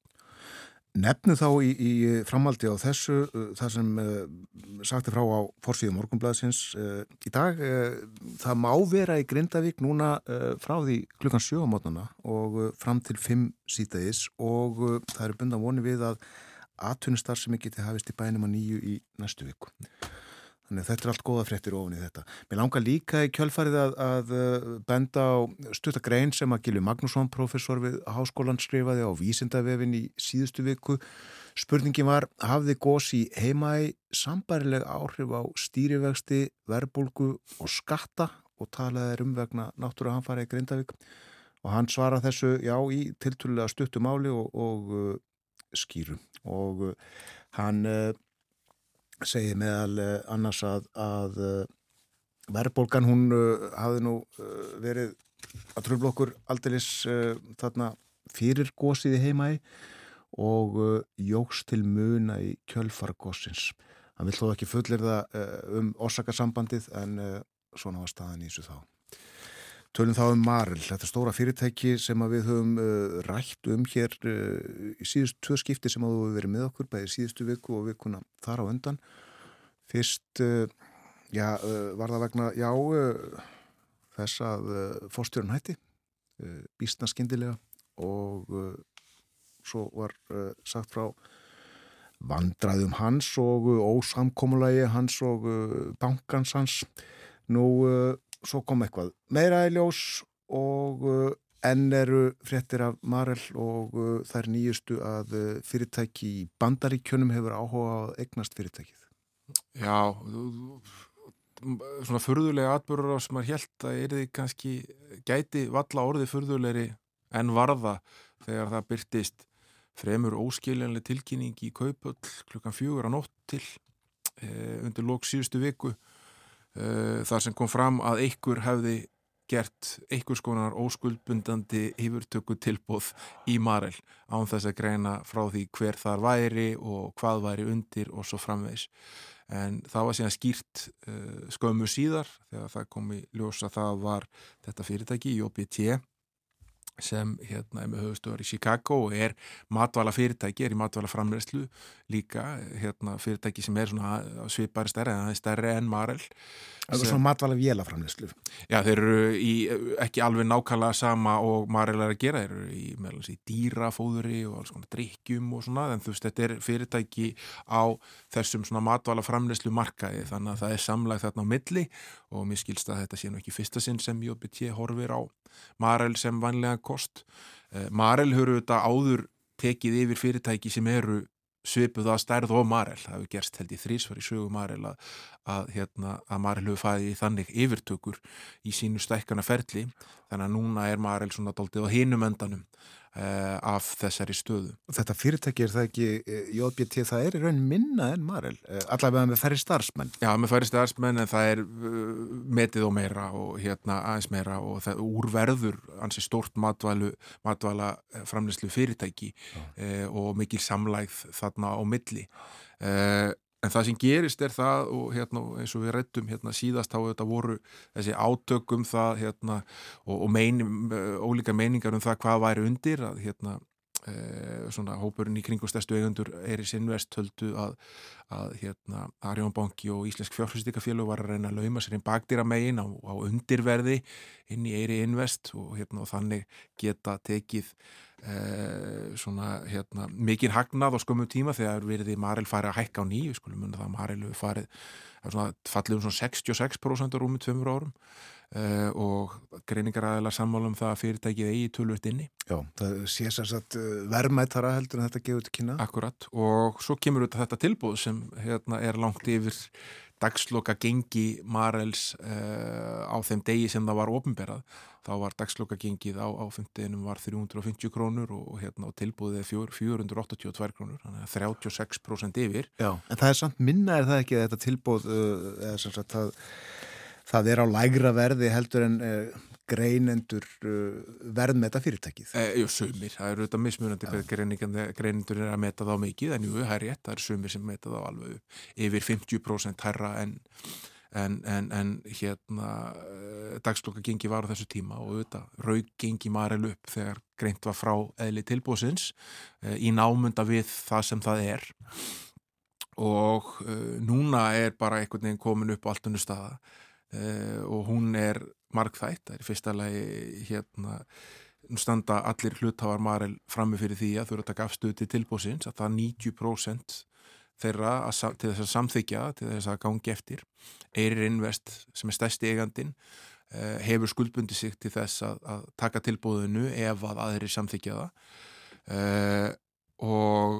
Nefnu þá í, í framaldi á þessu, uh, það sem uh, sagti frá á forsvíðu morgunblæðsins uh, í dag, uh, það má vera í Grindavík núna frá því klukkan 7 á mótnana og fram til 5 sítaðis og það eru bundan voni við að atvinnustar sem ekki til hafist í bænum að nýju í næstu viku. Þannig að þetta er allt góða fréttir ofan í þetta. Mér langar líka í kjölfarið að, að uh, benda á stutagrein sem að Gilvi Magnússon, professor við Háskólan, skrifaði á vísindavefin í síðustu viku. Spurningin var, hafði heima í sambarileg áhrif á stýrivexti, verbulgu og skatta og talaði um vegna náttúrulega hann farið í Grindavík og hann svara þessu, já, í tiltúrulega stuttu máli og, og uh, skýru og uh, hann uh, segir meðal uh, annars að, að uh, verðbólgan hún uh, hafði nú verið að tröfla okkur aldeilis þarna fyrir gósið heimæ og jóks til muna í kjölfargósins. Hann vil þó ekki fullir það um orsakasambandið en svona var staðan í þessu þá. Tölum þá um Marel, þetta stóra fyrirtæki sem við höfum uh, rætt um hér uh, í síðust tvö skipti sem hefur verið með okkur, bæði síðustu viku og vikuna þar á undan. Fyrst, uh, já, var það vegna, já, þess að fórstjórun hætti, býstna skindilega og svo var sagt frá vandræðum hans og ósamkomulagi hans og bankans hans. Nú, svo kom eitthvað meira í ljós og uh, enn eru fréttir af Marel og uh, þær nýjustu að uh, fyrirtæki í bandaríkjunum hefur áhuga að eignast fyrirtækið. Já, svona furðulega atbyrður á sem maður held að er þið kannski gæti valla orðið furðulegri en varða þegar það byrtist fremur óskiljanlega tilkynning í kaupöll klukkan fjögur á nótt til e, undir lók síðustu viku þar sem kom fram að einhver hefði gert einhvers konar óskuldbundandi yfirtöku tilbúð í Marel án þess að greina frá því hver þar væri og hvað væri undir og svo framvegis. En það var síðan skýrt uh, skömmu síðar þegar það kom í ljós að það var þetta fyrirtæki JBT sem hérna er með höfustöður í Chicago og er matvala fyrirtæki, er í matvala framlegslu líka, hérna fyrirtæki sem er svona svipari stærri, en það er stærri en Marel. Það er svona matvala vélaframleyslu. Já, þeir eru í ekki alveg nákvæmlega sama og Marel er að gera, þeir eru í, meðlans, í dýrafóðuri og alls konar drikkjum og svona, en þú veist, þetta er fyrirtæki á þessum svona matvala framleyslu markaði, þannig að það er samlag þarna á milli og mér skilst að þetta sé nú ekki fyrsta sinn sem JBT horfir á Marel sem vanlega kost. Eh, Marel höfðu þetta áður tekið yfir fyrirtæki sem eru svipuð að stærð og Marel. Það hefur gerst held í þrísvar í sögu Marel að, að, hérna, að Marel hefur fæðið þannig yfirtökur í sínu stækkana ferli. Þannig að núna er Marel svona doldið á hinum endanum af þessari stöðu. Þetta fyrirtæki er það ekki, eh, JBT, það er í raun minna en Marel, uh, allavega með færri starfsmenn. Já, með færri starfsmenn en það er metið og meira og hérna aðeins meira og það úrverður ansi stórt matvælu, matvæla framleyslu fyrirtæki og mikil samlægð þarna á milli. En það sem gerist er það og hérna, eins og við rettum hérna, síðast á þetta voru þessi átökum það hérna, og, og mein, ólíka meiningar um það hvað væri undir að hérna, e, svona hópurinn í kringu stærstu eigundur Eiris Invest höldu að, að hérna, Arjón Banki og Íslensk fjárfyrstíkafélag Eh, svona hérna, mikinn hagnað á skömmum tíma þegar veriði Marel farið að hækka á nýju skulum munna það að Marel hefur farið fallið um svona 66% á rúmi tveimur árum. Eh, og greiningar aðeins sammála um það að fyrirtækið eigi tölvöld inni. Já, það sé sérsagt eh, verðmættara heldur en þetta gefur til kynna. Akkurat. Og svo kemur þetta tilbúð sem hérna, er langt yfir dagsloka gengi Marels uh, á þeim degi sem það var ofinberað þá var dagsloka gengið á, á 50 var 350 krónur og, og hérna á tilbúðið 482 krónur þannig að 36% yfir. Já, en það er samt minna er það ekki að þetta tilbúð uh, eða sem sagt að það er á lægra verði heldur en uh, greinendur uh, verð með þetta fyrirtækið? E, jú, sumir, það eru auðvitað mismunandi hvað greinendur er að meta þá mikið en jú, það er rétt, það eru sumir sem meta þá alveg yfir 50% herra en, en, en, en hérna eh, dagsloka gengi var á þessu tíma og auðvitað raug gengi maril upp þegar greint var frá eðli tilbúsins e, í námunda við það sem það er. Og e, núna er bara einhvern veginn komin upp á allt unnu staða og hún er markþætt, það er fyrsta lagi hérna standa allir hluthafar Marel frammi fyrir því að þú eru að taka afstöðu til tilbúsins að það 90% þeirra að, til þess að samþykja, til þess að gangi eftir. Eirir Invest sem er stærsti eigandin eh, hefur skuldbundi sig til þess að, að taka tilbúðinu ef að aðri samþykja það. Eh, og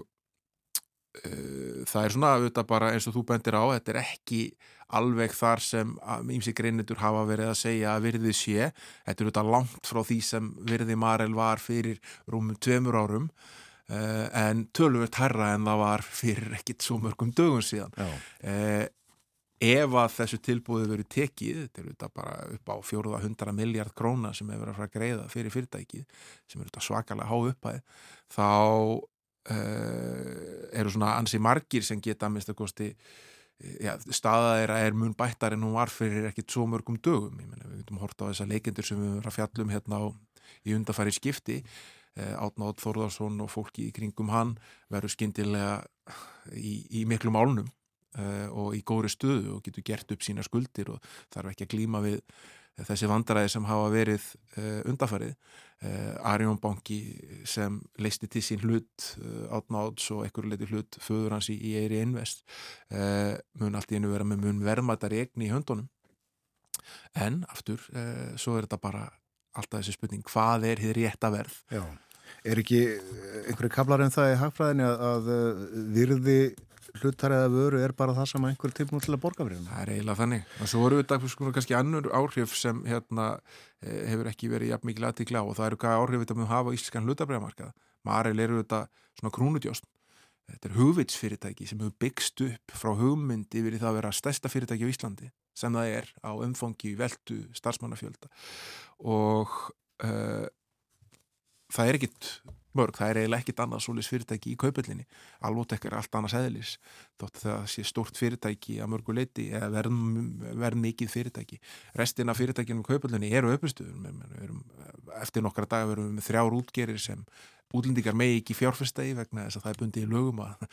eh, það er svona auðvitað bara eins og þú bendir á, þetta er ekki alveg þar sem ímsi greinendur hafa verið að segja að virðið sé. Þetta er auðvitað langt frá því sem virði Marel var fyrir rúmum tveimur árum uh, en tölvöld herra en það var fyrir ekkit svo mörgum dögum síðan. Uh, ef að þessu tilbúið verið tekið þetta er auðvitað bara upp á fjóruða hundra miljard króna sem hefur verið að greiða fyrir fyrirtækið sem er auðvitað svakalega há uppæð þá uh, eru svona ansi margir sem geta að mista kosti já, staða þeirra er mun bættar en hún var fyrir ekkit svo mörgum dögum ég menna við getum horta á þessa leikendur sem við verðum að fjallum hérna á, í undarfæri skipti eh, Átnáð Þórðarsson og fólki í kringum hann verður skindilega í, í miklum álnum eh, og í góðri stöðu og getur gert upp sína skuldir og þarf ekki að glíma við þessi vandaræði sem hafa verið undafarið. Uh, Arjón Banki sem leisti til sín hlut uh, átnáðs og ekkur leiti hlut föður hans í, í Eiri Invest mun allt í enu vera með mun verðmættar egni í höndunum en aftur, svo er þetta bara alltaf þessi spurning, hvað er hér rétt að verð? Já, er ekki einhverju kablar en það í hagfræðinni að virði hlutar eða vöru er bara það sem einhver tilbúin til að borga fyrir það er eiginlega þannig. Og svo eru þetta sko, kannski annur áhrif sem hérna, eh, hefur ekki verið jafn mikið aðtíkla og það eru hvað áhrif þetta að hafa íslenskan hlutabræðamarkað Maril eru þetta svona krúnudjóst þetta er hugvitsfyrirtæki sem hefur byggst upp frá hugmyndi yfir það að vera stærsta fyrirtæki á Íslandi sem það er á umfangi veldu starfsmannafjölda. Og uh, það er ekkit mörg, það er eiginlega ekkit annað solis fyrirtæki í kaupöldinni, alvotek er allt annars eðlis, þótt það sé stort fyrirtæki að mörgu leiti eða verð, mikið fyrirtæki. Restina fyrirtækinum í kaupöldinni eru uppistuður eftir nokkra dagar verum við þrjár útgerir sem útlendingar megi ekki fjárfestegi vegna þess að það er bundið í lögum að,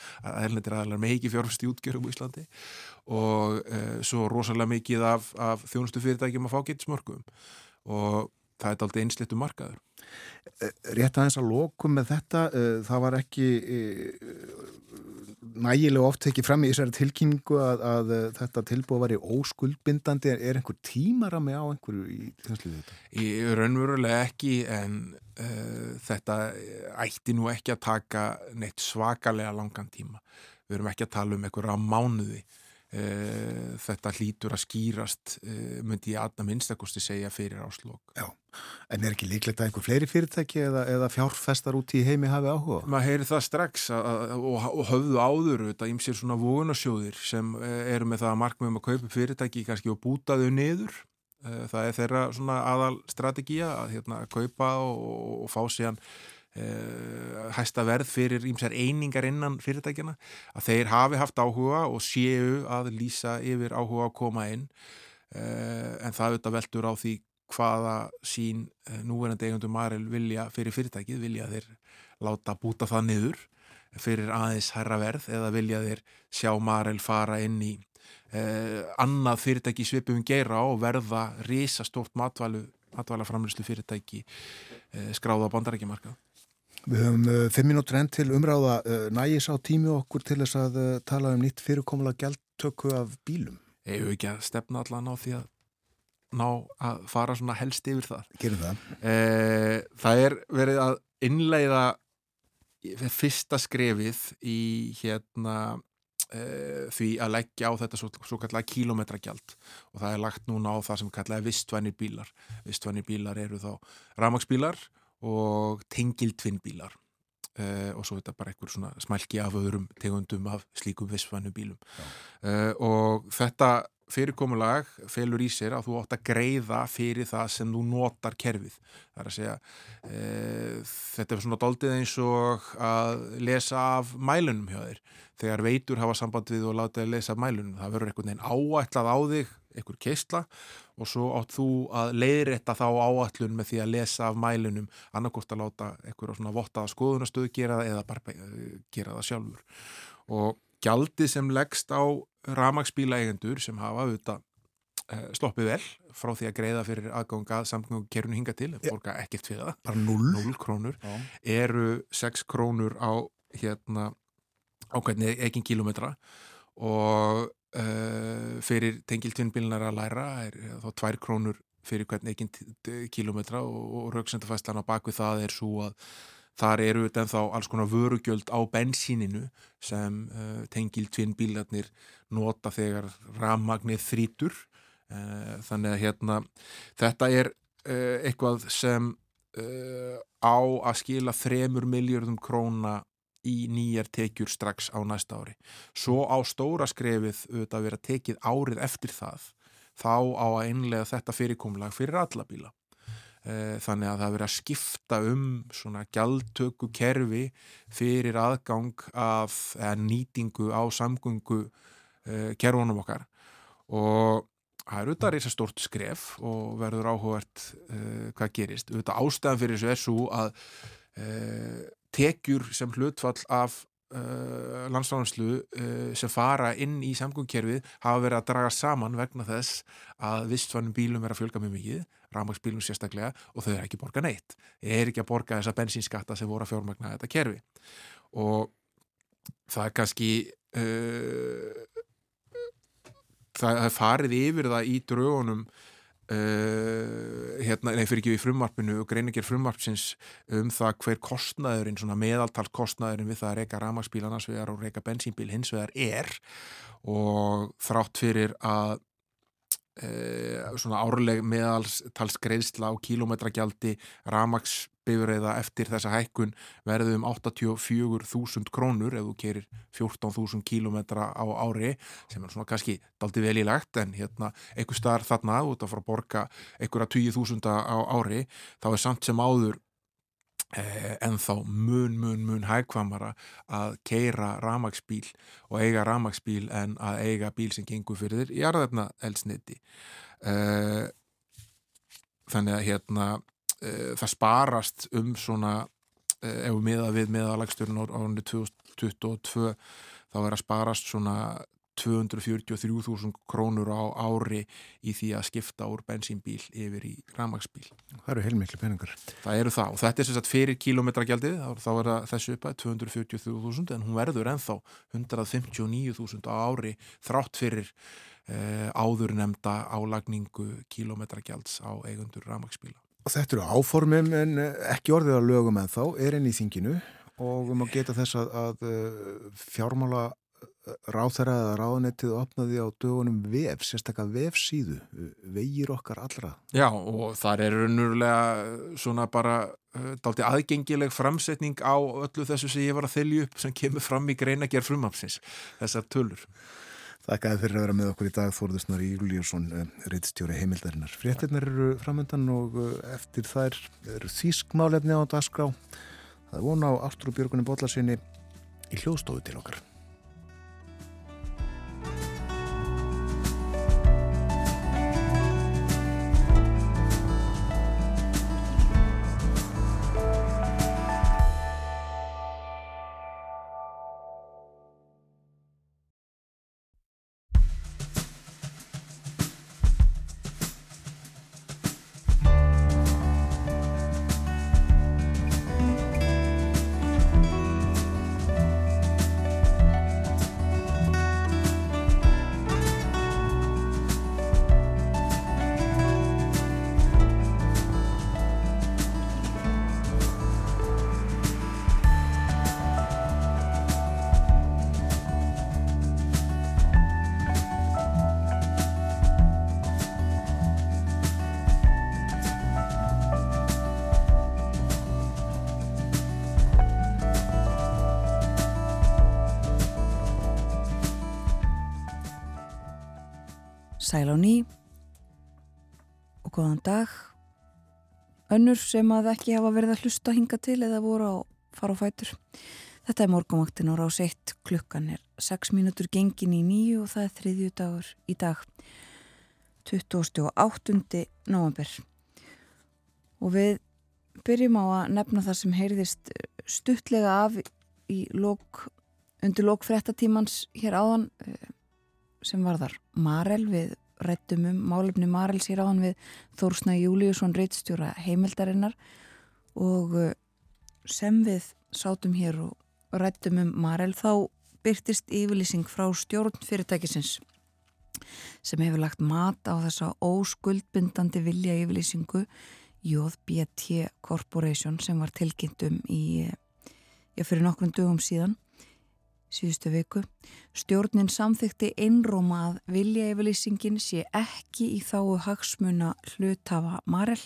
erlendir aðlar megi ekki fjárfesti útgjörum í Íslandi. Og e, svo rosalega mikið af, af þjónustu fyrirtækjum að fá gettismörgum og það er aldrei einslitu markaður. Eh, rétt aðeins að lokum með þetta, eh, það var ekki, eh, nægilega oft ekki fram í þessari tilkynningu að, að þetta tilbúið var í óskuldbindandi er einhver tímarami á einhverju í þesslu þetta? Í raunverulega ekki en uh, þetta ætti nú ekki að taka neitt svakalega langan tíma við erum ekki að tala um einhverja mánuði þetta hlýtur að skýrast uh, myndi ég aðna minnstakosti segja fyrir áslokk Já, en er ekki líklegt að einhver fleiri fyrirtæki eða, eða fjárfestar út í heimi hafi áhuga? maður heyri það strax að, að, og, og höfðu áður þetta ímsir svona vóðunarsjóðir sem eh, eru með það að markmiðum að kaupa fyrirtæki kannski og búta þau niður. Eh, það er þeirra svona aðal strategía að hérna, kaupa og, og fá síðan hæsta verð fyrir ímsar einingar innan fyrirtækjana að þeir hafi haft áhuga og séu að lýsa yfir áhuga að koma inn. Uh, en það auðvitað veldur á því hvaða sín uh, núverandi eigundum Marel vilja fyrir fyrirtækið. Vilja þeir láta búta það niður fyrir aðeins herra verð eða vilja þeir sjá Marel fara inn í annað fyrirtæki svipum gera og verða risastórt matvælu matvælaframlýslu fyrirtæki skráða á bandarækjumarkað Við höfum uh, fimm mínútur enn til umráða uh, nægis á tími okkur til þess að uh, tala um nýtt fyrirkomula gæltöku af bílum. Ég hef ekki að stefna allan á því að ná að fara svona helst yfir það. Gerum það. Eh, það er verið að innleiða fyrsta skrefið í hérna eh, því að leggja á þetta svo, svo kallega kílometragjald og það er lagt núna á það sem kallega vistvænir bílar. Vistvænir bílar eru þá ramagsbílar og tengildvinnbílar uh, og svo er þetta bara einhver svona smælki af öðrum tegundum af slíkum vissfannu bílum uh, og þetta fyrirkomulag felur í sér að þú ótt að greiða fyrir það sem þú notar kerfið. Það er að segja e, þetta er svona doldið eins og að lesa af mælunum hjá þér. Þegar veitur hafa samband við og láta að lesa af mælunum. Það verður einhvern veginn áætlað á þig, einhver keistla og svo átt þú að leiðrætta þá áætlun með því að lesa af mælunum annarkort að láta einhver svona vottaða skoðunastöðu gera það eða bara gera það sjálfur. Og gjaldið sem leggst á ramagsbíla eigendur sem hafa auðvitað eh, sloppið vel frá því að greiða fyrir aðgangað samgöngu kerunu hinga til, borga ekkert fyrir það. Bara 0, 0 krónur. Já. eru 6 krónur á hérna ákveðni eginn kílometra og uh, fyrir tengiltvinnbílunar að læra er þá 2 krónur fyrir hvern eginn kílometra og, og rauksendafæslan á bakvið það er svo að Þar eru þetta ennþá alls konar vörugjöld á bensíninu sem uh, tengiltvinn bílarnir nota þegar rammagnir þrítur. Uh, þannig að hérna, þetta er eitthvað sem á að skila þremur miljardum króna í nýjar tekjur strax á næsta ári. Svo á stóra skrefið auðvitað að vera tekið árið eftir það, þá á að einlega þetta fyrirkomlag fyrir alla bíla. Eh, þannig að það verið að skipta um svona gjaldtöku kerfi fyrir aðgang af nýtingu á samgöngu uh, kerfunum okkar og það er auðvitað reysa stort skref og verður áhugavert uh, hvað gerist. Auðvitað ástæðan fyrir þessu er svo að uh, tekjur sem hlutfall af landsláðanslu sem fara inn í samgöngkerfið hafa verið að draga saman vegna þess að vistfannum bílum er að fjölga mjög mikið rafmagsbílum sérstaklega og þau er ekki borga neitt. Þau er ekki að borga þessa bensínskatta sem voru að fjármagna þetta kerfi og það er kannski uh, það er farið yfir það í drögunum uh, hérna, nei fyrir ekki við frumvarpinu og greiningir frumvarpsins um það hver kostnaðurinn, svona meðaltals kostnaðurinn við það að reyka rafmagsbíl annars vegar og reyka bensínbíl hins vegar er. Og þrátt fyrir að Eh, svona árleg meðalstalsgreðsla á kílometragjaldi ramagsbifræða eftir þessa hækkun verði um 84.000 krónur ef þú kerir 14.000 kílometra á ári sem er svona kannski daldi vel í lagt en hérna einhver starf þarna út að fara að borga einhverja 20.000 á ári þá er samt sem áður Eh, en þá mun, mun, mun hægkvamara að keira ramagsbíl og eiga ramagsbíl en að eiga bíl sem gengur fyrir þér í aðræðna elsniti eh, þannig að hérna eh, það sparast um svona ef við miða við meðalagsturinn á árunni 2022 þá er að sparast svona 243.000 krónur á ári í því að skipta úr bensínbíl yfir í ramagsbíl. Það eru heilmikli peningar. Það eru það og þetta er sem sagt fyrir kilometragjaldið, þá er þessu uppað 243.000 en hún verður ennþá 159.000 á ári þrátt fyrir eh, áður nefnda álagningu kilometragjalds á eigundur ramagsbíla. Og þetta eru áformum en eh, ekki orðið að lögum en þá er enn í þinginu og um að geta þess að, að eh, fjármála ráþæra eða ráðanettið opnaði á dögunum vef, sérstaklega vefsíðu vegir okkar allra. Já og þar er raunverulega svona bara dalti aðgengileg framsetning á öllu þessu sem ég var að þylju upp sem kemur fram í greina gerð frumapsins þessar tölur Þakkaði fyrir að vera með okkur í dag Þórðusnar Júliusson, reittstjóri heimildarinnar. Fréttinnar eru framöndan og eftir þær eru þýskmálefni á dagskrá. Það er vona á Artur Björgunin Bólarsinni í hljóðstofu til okkar Önnur sem að ekki hafa verið að hlusta hinga til eða voru á fara á fætur. Þetta er morgumvaktin og rás 1 klukkan er 6 mínútur gengin í nýju og það er þriðju dagur í dag 28. november. Og við byrjum á að nefna það sem heyrðist stuttlega af lok, undir lok frettatímans hér áðan sem var þar Marel við rættum um málefni Marel sér áðan við Þórsna Júliusson reittstjóra heimildarinnar. Og sem við sátum hér og rættum um Marel þá byrtist yfirlýsing frá stjórn fyrirtækisins sem hefur lagt mat á þessa óskuldbindandi vilja yfirlýsingu JBT Corporation sem var tilkynntum í, já fyrir nokkrum dögum síðan síðustu viku. Stjórnin samþykti einróma að vilja yfirlýsingin sé ekki í þáu hagsmuna hlutafa Marel.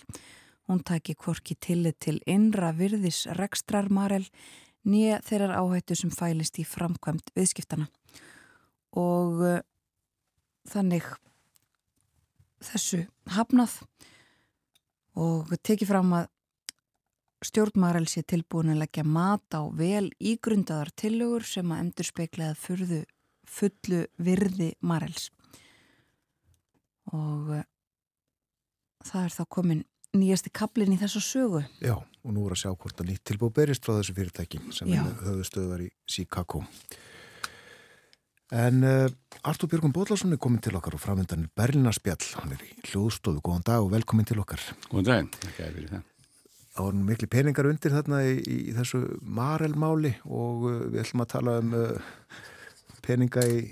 Hún taki kvorki tillit til innra virðis rekstrar Marel nýja þeirrar áhættu sem fælist í framkvæmt viðskiptana. Og uh, þannig þessu hafnað og tekið fram að stjórnmarel sé tilbúin að leggja mat á vel ígrundaðar tillögur sem að endur speiklaða fyrðu fullu virði marels. Og uh, það er þá komin nýjasti kaplin í þessu sögu. Já, og nú er að sjá hvort að nýtt tilbúið berist frá þessu fyrirtæki sem höfðu stöðvar í Chicago. En uh, Artur Björgum Bóðlarsson er komin til okkar og framöndan er Berlinarspjall, hann er í hljóðstofu, góðan dag og velkomin til okkar. Góðan daginn, ekki að fyrir það. Það voru miklu peningar undir þarna í, í þessu Marel-máli og uh, við ætlum að tala um uh, peninga í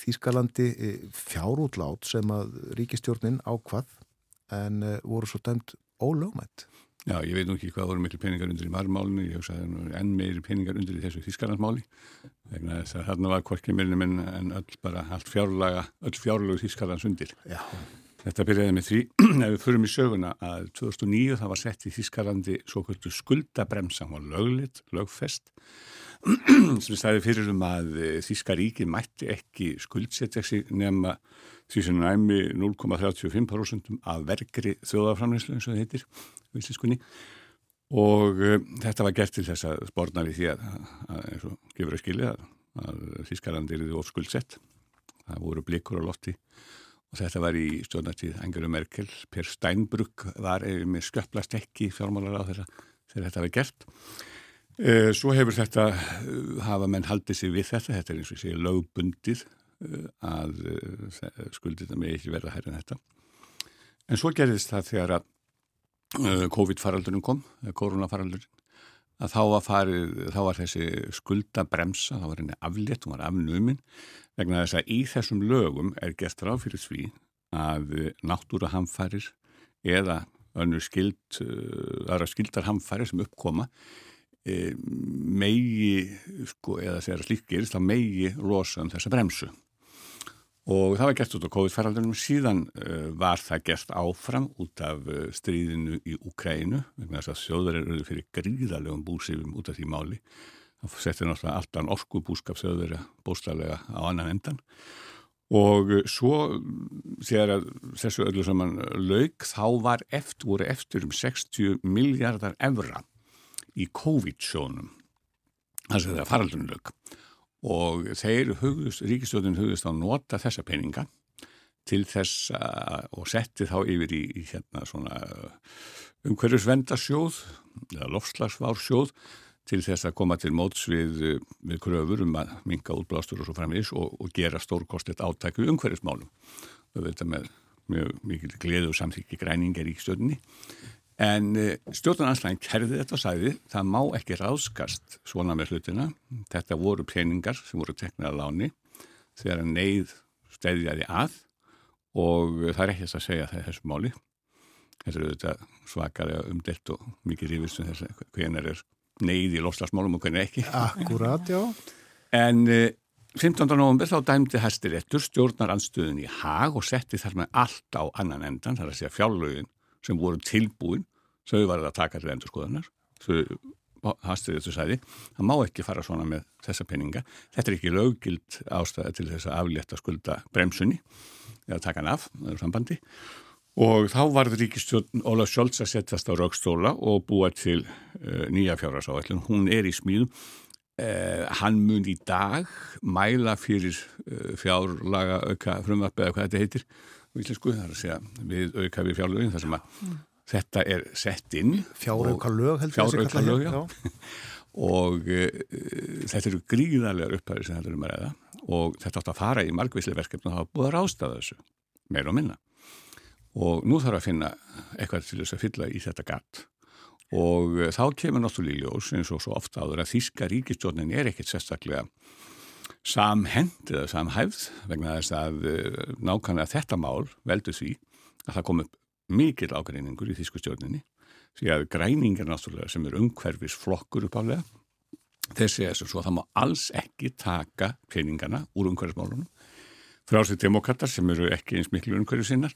Þýskalandi fjárútlát sem að ríkistjórnin ákvað en uh, voru svo dæmt ólögmætt. Já, ég veit nú ekki hvað voru miklu peningar undir í marmálinu, ég hugsa að enn meiri peningar undir í þessu Þýskalandsmáli vegna þess að þarna var hvorki minnum en, en öll bara allt fjárlaga, öll fjárlagu Þýskalands undir. Já, Þetta byrjaði með því, ef við förum í söguna að 2009 það var sett í Þýskalandi svo kvöldu skuldabremsa, hún var löglit, lögfest sem stæði fyrir um að eh, Þýska ríki mætti ekki skuldsetja sig nema því sem næmi 0,35% af verkri þjóðaframleyslu eins og það heitir vilsiskunni og uh, þetta var gert til þess að spórna við því að, að eins og gefur að skilja að, að Þýskalandi er því of skuldsett. Það voru blikur á lofti og þetta var í stjórnartíð Angela Merkel, Per Steinbrück var eh, með sköplast ekki fjármálar á þeirra þegar þetta var gert. Eh, Svo hefur þetta, eh, hafa menn haldið sig við þetta, þetta er eins og sé lögbundið að skuldir þetta með ekki verða hærri en þetta. En svo gerðist það þegar að COVID-faraldurinn kom, koronafaraldurinn, að þá var, farið, þá var þessi skuldabremsa, þá var henni aflétt, hún var afnuminn, vegna þess að í þessum lögum er gert ráð fyrir sví að náttúra hamfærir eða önnur skild, aðra skildarhamfæri sem uppkoma e, megi, sko, eða þegar slík gerist, þá megi losa um þessa bremsu. Og það var gert út á COVID-feraldunum, síðan uh, var það gert áfram út af uh, stríðinu í Ukrænu, vegna þess að þjóður eru fyrir gríðalegum búsifum út af því máli. Það settir náttúrulega alltaf orku búskap þjóður bóstalega á annan endan. Og svo þegar þessu öllu saman laug, þá var eftir, voru eftir um 60 miljardar evra í COVID-sjónum, þess að það faraldunum laug og þeir hugðust, ríkistjóðin hugðust á að nota þessa peninga til þess að, og setti þá yfir í, í hérna svona umhverjusvendarsjóð eða lofslagsvársjóð til þess að koma til móts við, við kröfur um að minga útblástur og svo framins og, og gera stórkostet átæku umhverjusmálum. Við veitum með mjög mikil gleðu samþykki græningar í stjórnni En eh, stjórnarnanslægin kerði þetta sæði það má ekki ráðskast svona með hlutina. Þetta voru peningar sem voru teknað að láni þegar neyð stæðjaði að og það er ekki þess að segja það í þessu máli. Þetta er auðvitað svakalega umdelt og mikið rífist um þess að hvernig er neyð í lofslagsmálum og hvernig ekki. Akkurat, já. En 15. november þá dæmdi hæstiréttur stjórnaranstöðun í hag og setti þar með allt á annan endan, þar að segja fjárlögin sem voru tilbúin þau varði að taka til endur skoðunar þau hastið þetta sæði það má ekki fara svona með þessa peninga þetta er ekki löggild ástæði til þess að aflétta skulda bremsunni eða taka hann af, það eru sambandi og þá varði ríkistjórn Ólaf Sjólds að setjast á raukstóla og búa til uh, nýja fjárhásáallin hún er í smíðum. Uh, hann mun í dag mæla fyrir uh, fjárlaga auka frumvarp eða hvað þetta heitir og íslensku, það er að segja við auka við fjárlögin þar sem að mm. þetta er sett inn fjárauka lög fjárauka lög, já, og þetta eru gríðarlegar upphæður sem þetta er um að ræða og þetta átt að fara í margvíslega verkefni og það hafa búið að rástaða þessu meir og minna og nú þarf að finna eitthvað til þess að fylla í þetta gatt og uh, þá kemur náttúrulega í ljós eins og svo ofta áður að Þíska ríkistjórnin er ekkit sérstaklega samhend eða samhæfð vegna þess að uh, nákvæmlega þetta mál veldu því að það kom upp mikil ágreiningur í þýskustjórninni því að græningar náttúrulega sem er umhverfis flokkur uppálega þessi er svo að það má alls ekki taka peningana úr umhverfismálunum frá þessi demokrater sem eru ekki eins miklu umhverfis sinnar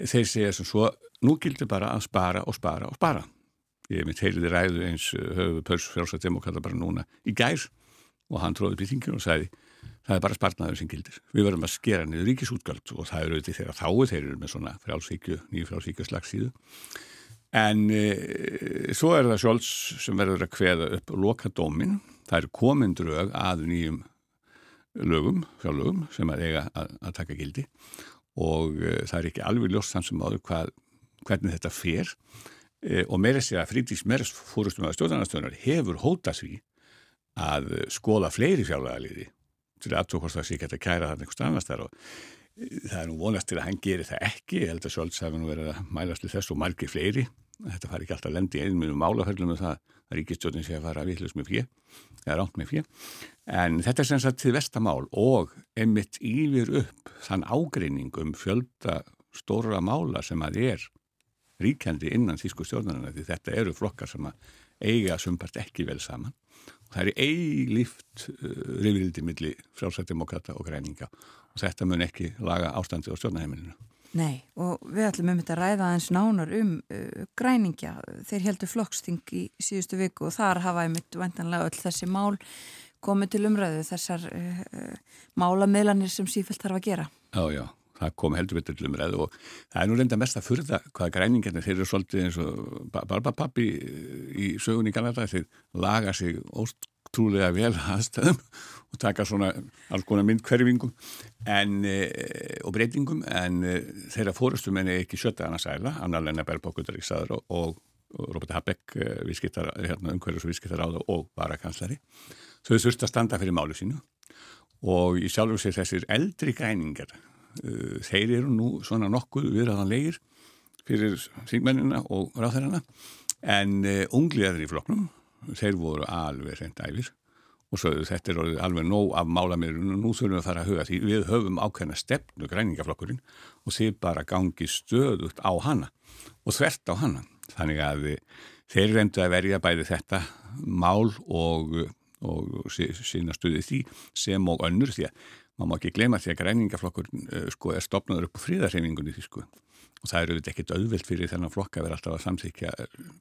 þeir segja sem svo, nú gildir bara að spara og spara og spara ég hef mitt heiliði ræðu eins höfu pörs frá þessi demokrater bara núna í gær og hann tróði býtingin og sagði það er bara spartnaður sem gildir. Við verðum að skera niður ríkisútgöld og það eru auðvitað þegar þáu þeir eru með svona frálsíkju, nýju frálsíkju slagsíðu. En e, svo er það sjálfs sem verður að kveða upp lokadómin. Það eru komindrög að nýjum lögum, fjárlögum sem að eiga að, að taka gildi. Og e, það er ekki alveg ljóst þann sem áður hvað, hvernig þetta fer. E, og meira sé að Frídís Mers fórustum að stjórnarnastöðunar hefur hótað því að skoða fleiri fjárlögaliði til að sé geta kæra það einhverst annars þar og eh, það er nú vonast til að hann gerir það ekki, ég held að nú verið að mælast til þess og margir fleiri. Þetta fari ekki alltaf að lendi einmjögum málaförlum með það að ríkistjóðin sé að fara að vittlust með fjö, eða ránt með fjö en þetta er sem sagt til vestamál og einmitt yfir upp þann ágreining um fjölda stóra mála sem að er ríkjandi innan þýsku stjórnarna því þetta eru flokkar sem að eiga sumpart ekki vel saman það er eilíft uh, rifrildi millir frálsættdemokrata og græninga og þetta mun ekki laga ástandi á stjórnaheimilinu. Nei, og við ætlum um þetta að ræða eins nánar um uh, græningja. Þeir heldur flokksting í síðustu viku og þar hafa einmitt vendanlega öll þessi mál komið til umræðu þessar uh, uh málameðlanir sem sífælt þarf að gera. Já, já það kom heldur betur til umræðu og það er nú reynda mest að furða hvaða græningarnir þeir eru svolítið eins og barbapappi sögun í Kanada þeir laga sig ótrúlega vel aðstæðum og taka svona alls konar myndkverfingum e, og breytingum en e, þeirra fórustum en ekki sjötta annars æla, Anna Lenna Bergbókundar í saður og, og Robert Habeck e, hérna, umhverjus og viðskiptar áða og varakanslari. Þau þurfti að standa fyrir málu sínu og í sjálfum sér þessir eldri græningar uh, þeir eru nú svona nokkuð viðræðanlegir fyrir þingmennina og ráþærarna en ungliðar í floknum þeir voru alveg reynd æfir og svo þetta er alveg nóg af málamirun og nú þurfum við að fara að huga því. Við höfum ákveðna stefnu græningaflokkurinn og þið bara gangi stöðut á hana og þvert á hana. Þannig að þeir reyndu að verja bæði þetta mál og, og sína stuði því sem og önnur því að maður má ekki glema því að græningaflokkur uh, sko, er stopnaður upp á fríðarhefingunni því sko. Og það eru þetta ekkit auðvelt fyrir þennan flokka að vera alltaf að samþykja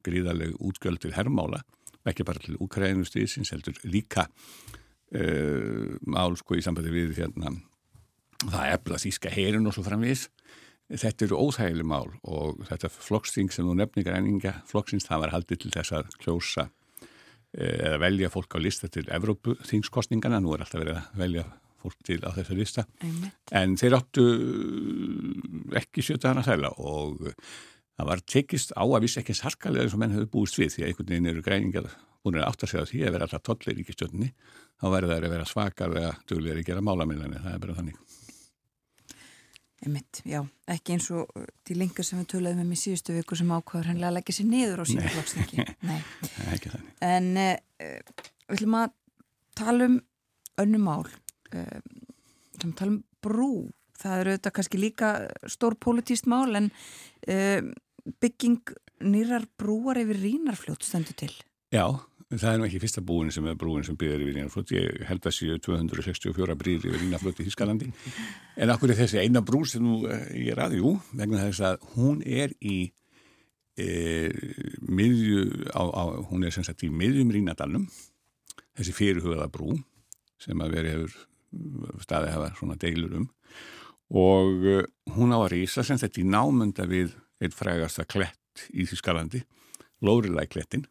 gríðarlegu útgjöld til herrmála ekki bara til Ukraínu stýðsins heldur líka uh, mál sko í sambandi við hérna, það efla þýska herin og svo framvís þetta eru óþægileg mál og þetta flokksting sem þú nefnir græninga flokksins það var haldið til þess að kljósa uh, eða velja fólk á lista til Evrópu þingskostningana, nú er alltaf verið að velja fólk til á þessa lista. Einmitt. en þeir áttu ekki sjöta hana þæla og það var tekist á að vissi ekki sarkalega eins og menn hefur búist við því að einhvern veginn eru græningar búin að átta sig á því að vera alltaf tollir í stjórnni þá verður það að vera svakarlega duglega að gera málamilani, það er bara þannig. Einmitt, já, ekki eins og til lengur sem við töluðum um í síðustu viku sem ákvaður hennilega að leggja sér niður á sína flokkstingi Nei, er ekki þannig. En uh, við ætlum að tala um önnum mál uh, sem tala um brú. Það eru auðvitað kannski líka stór politíst mál en uh, bygging nýrar brúar yfir rínarfljótt stendur til? Já, það er nú ekki fyrsta búin sem er brúin sem byggður yfir Rínaflöt ég held að séu 264 brýr yfir Rínaflöt í Þískalandi en okkur er þessi eina brú sem nú eh, ég er að, jú, vegna þess að hún er í e, miðju á, á, hún er sem sagt í miðjum Rínadalnum þessi fyrirhugaða brú sem að veri hefur staði hafa svona deilur um. Og uh, hún á að rýsa sem þetta í námunda við eitt frægasta klett í Þískalandi Lórilæklettin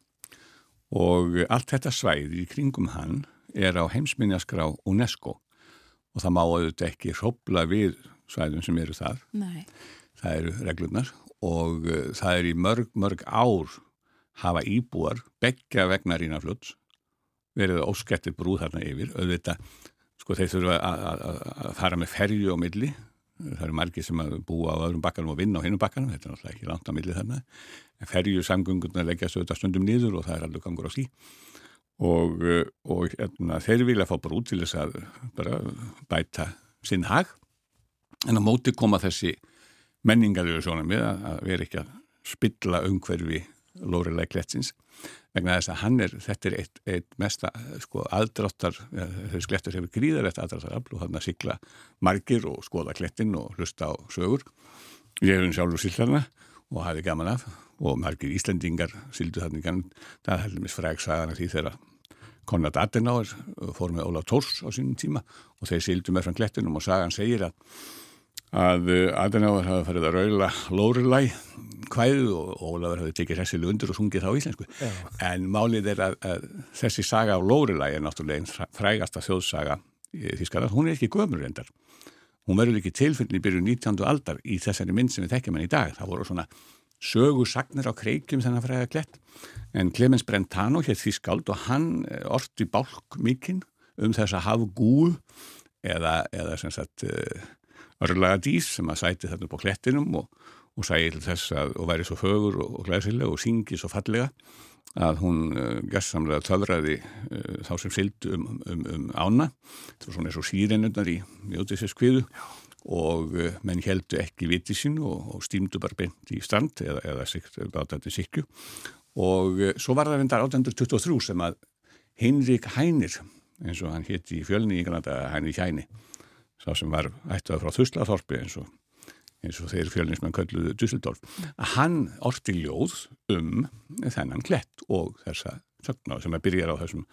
og allt þetta svæði í kringum hann er á heimsminjaskrá UNESCO. Og það má auðvitað ekki hrópla við svæðum sem eru þar. Nei, það eru reglurnar. Og uh, það er í mörg, mörg ár hafa íbúar begja vegna rínafljóts verið að óskætti brú þarna yfir. Auðvitað, sko þeir þurfa að- fara með ferju á milli það eru margir sem að búa á öðrum bakkanum og vinna á hinnum bakkanum, þetta er náttúrulega ekki langt á milli þarna. En ferju samgöngurna leggjast auðvitað stundum niður og það er alveg gangur á því. Og, uh, og hérna, þeir vilja fá brú til þess að bara bæta sinn hag. En á móti koma þessi menningarlegu sjónum við að vera ekki að spilla umhverfi Lórilæk Klettsins vegna þess að hann er, þetta er eitt, eitt mesta sko aðdráttar ja, þessi klettur hefur gríðarlegt aðdráttarafl og hann að sigla margir og skoða klettin og hlusta á sögur. Ég hefur sjálfur sildana og hafi gaman af og margir Íslendingar sildu þannig gann, það er heldur mis fræg sagana því þegar Konrad Adenauer fór með Ólaf Tórs á sínum tíma og þeir sildu með frá klettinum og sagan segir að að Adenauer hafi farið að raula Lórilæ kvæðu og Ólafur hafi tekið hessilu undir og sungið þá íslensku. Já. En málið er að, að þessi saga á Lórilæ er náttúrulega einn frægasta þjóðsaga í Þískarland. Hún er ekki gömur reyndar. Hún verður ekki tilfellin í byrju 19. aldar í þessari mynd sem við þekkjum hann í dag. Það voru svona sögusagnir á kreikjum þennan fræða klett. En Clemens Brentano hér Þískald og hann orti bálk mikinn um þess að hafa gúu eða, eða sem sagt örlaga dís sem að sæti þarna upp á klettinum og, og sæði til þess að og væri svo fögur og, og glæsilega og syngi svo fallega að hún uh, gessamlega töfraði uh, þá sem fylgdu um, um, um ána. Þetta var svona eins og sírenundar í mjótiseskviðu og uh, menn heldu ekki viti sín og, og stýmdu bara beint í strand eða, eða bátandi sikju og svo var það vendar 1823 sem að Henrik Hænir eins og hann hétti í fjölni í Granada Hænir Hæni sá sem var ættuð frá Þuslaþorpi eins og, eins og þeir fjölnismenn kölluðu Dusseldorf, að hann orti ljóð um þennan klett og þessa sögna sem að byrja á þessum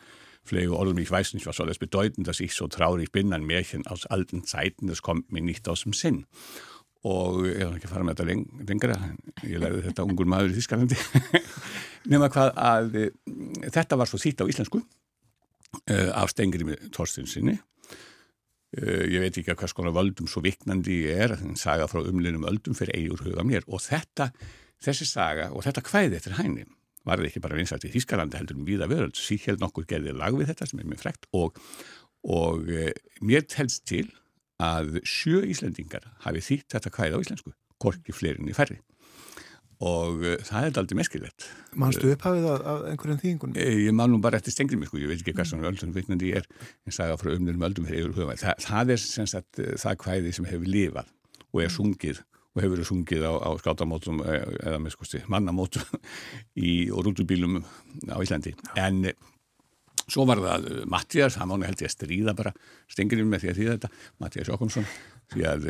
flegu orðum. Ich weiß nicht, was soll es bedeuten, dass ich so traurig bin, ein Märchen aus alten Zeiten, das kommt mir nicht aus dem Sinn. Og ég er ekki að fara með þetta leng, lengra, ég leiði þetta ungur maður í Þískalandi, nema hvað að þetta var svo þýtt á íslensku uh, af Stengri Þorstinsinni Uh, ég veit ekki að hvað skona völdum svo viknandi ég er, en saga frá umlinum völdum fyrir eigur huga mér. Og þetta þessi saga og þetta kvæði eftir hæni var það ekki bara vinsætt í Þískalandi heldur um viða veröld, síkjald nokkur gerði lag við þetta sem er mjög frekt og, og e, mér telst til að sjö Íslendingar hafi þýtt þetta kvæði á íslensku, korki fleirinni færri og uh, það er aldrei meskilvægt. Manstu upphafið að, einhverjum þýðingunum? Ég, ég man nú bara eftir stengrimi, sko, ég veit ekki hvað svona öldum viknandi ég er, ég sagði á frá umnum öldum Þa, það er sem sagt það kvæði sem hefur lifað og er sungið og hefur verið sungið á, á skátamótum eða með skosti mannamótum í, og rútubílum á Íslandi. En svo var það Mattias, hann mánu held ég að stríða bara stengurinn með því að því þetta, Mattias Jókomsson, því að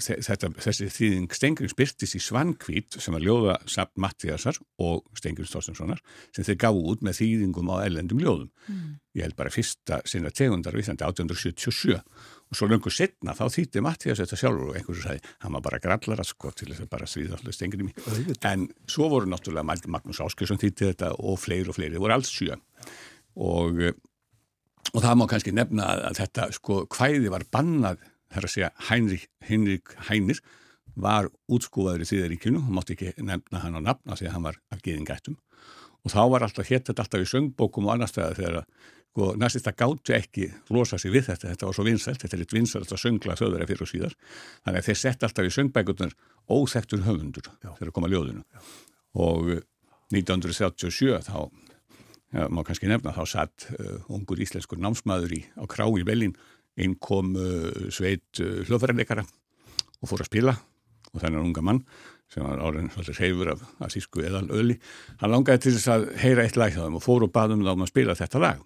þetta, þessi þýðing Stengurins byrtist í Svankvít sem var ljóða Samt Mattiasar og Stengurins Þorstinssonar sem þeir gáðu út með þýðingum á ellendum ljóðum. Mm. Ég held bara fyrsta sinna tegundar við Íslandi 1877 og svo löngu setna þá þýtti Mattias þetta sjálfur og einhversu sagði hann var bara grallara sko til þess að bara svíða allir Stengurum í. En svo voru náttúrulega Magnús Áskjörsson þýtti þetta og fleiri og fleiri, það voru alls sjö og og það má kannski nefna að þetta sko hvæði var bannað þar að segja Heinrich, Heinrich Heinir var útskúfaður í Þýðaríkinu og mátti ekki nefna hann á nafna því að hann var af geðingættum og þá var alltaf hétt þetta alltaf í söngbókum og annar stæða þegar að sko, næstist að gáttu ekki losa sig við þetta, þetta var svo vinsælt, þetta er eitt vinsælt að söngla þjóðverða fyrir og síðar þannig að þeir sett alltaf í söngbækunar óþektur höfundur Já. þegar koma ljóðinu Já. og 1937 þá Já, má kannski nefna, þá satt uh, ungur íslenskur námsmaður í, á krá í Velin einn kom sveit uh, hljóðfærileikara og fór að spila. Og þennan unga mann sem var áriðin svolítið reyfur af assísku eðal öli hann langaði til þess að heyra eitt lag þeim og fór og baðum þá um að spila þetta lag.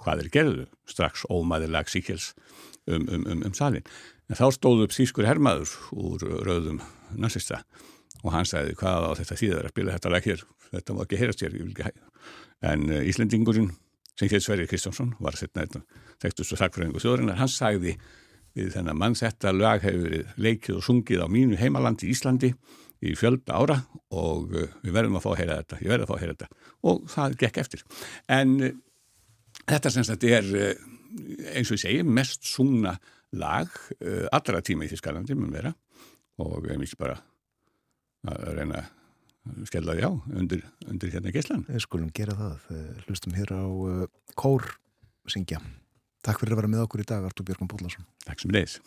Hvað er gerðu? Strax ómaði lag síkjels um, um, um, um salin en þá stóðu upp sískur hermaður úr rauðum nazista og hann sagði hvað á þetta þýðar að spila þetta lag hér? Þetta má ekki heyrast hér en uh, Íslendingurinn sem hér Sverri Kristjánsson var setna þetta tekstustu þakkfræðingu þjóðurinnar, hann sagði við þennan mann þetta lag hefur verið leikið og sungið á mínu heimalandi Íslandi í fjölda ára og uh, við verðum að fá að heyra þetta, ég verði að fá að heyra þetta. Og það gekk eftir. En uh, þetta sem þetta er uh, eins og ég segi mest sungna lag allra tíma í Þískalandi mun vera. Og ég myndi bara að reyna að skella því á undir, undir hérna geyslan. Við skulum gera það, hlustum hér á Kór syngja. Takk fyrir að vera með okkur í dag, Artur Björgum Bóllarsson. Takk sem leiðis.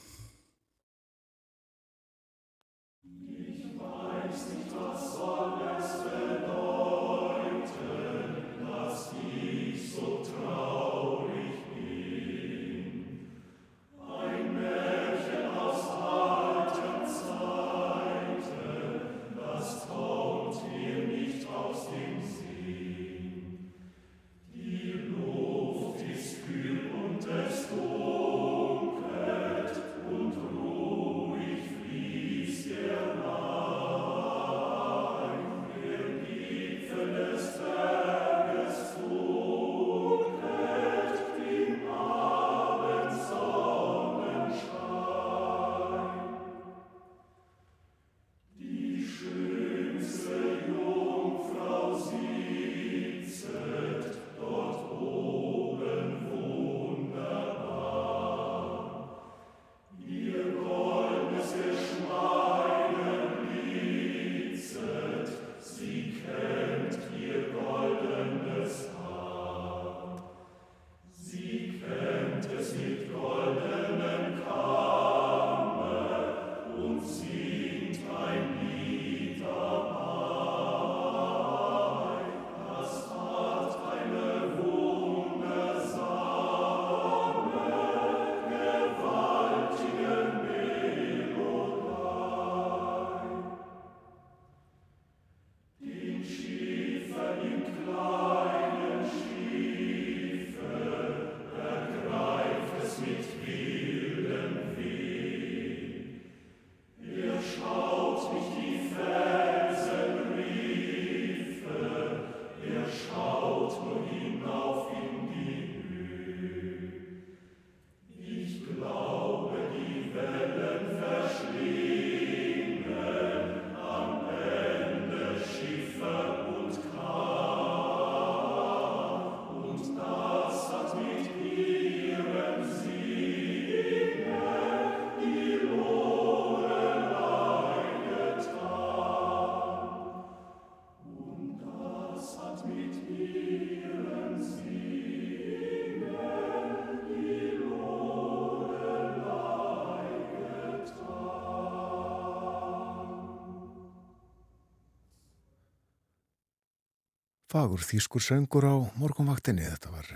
Fagur þýskur söngur á morgunvaktinni. Þetta var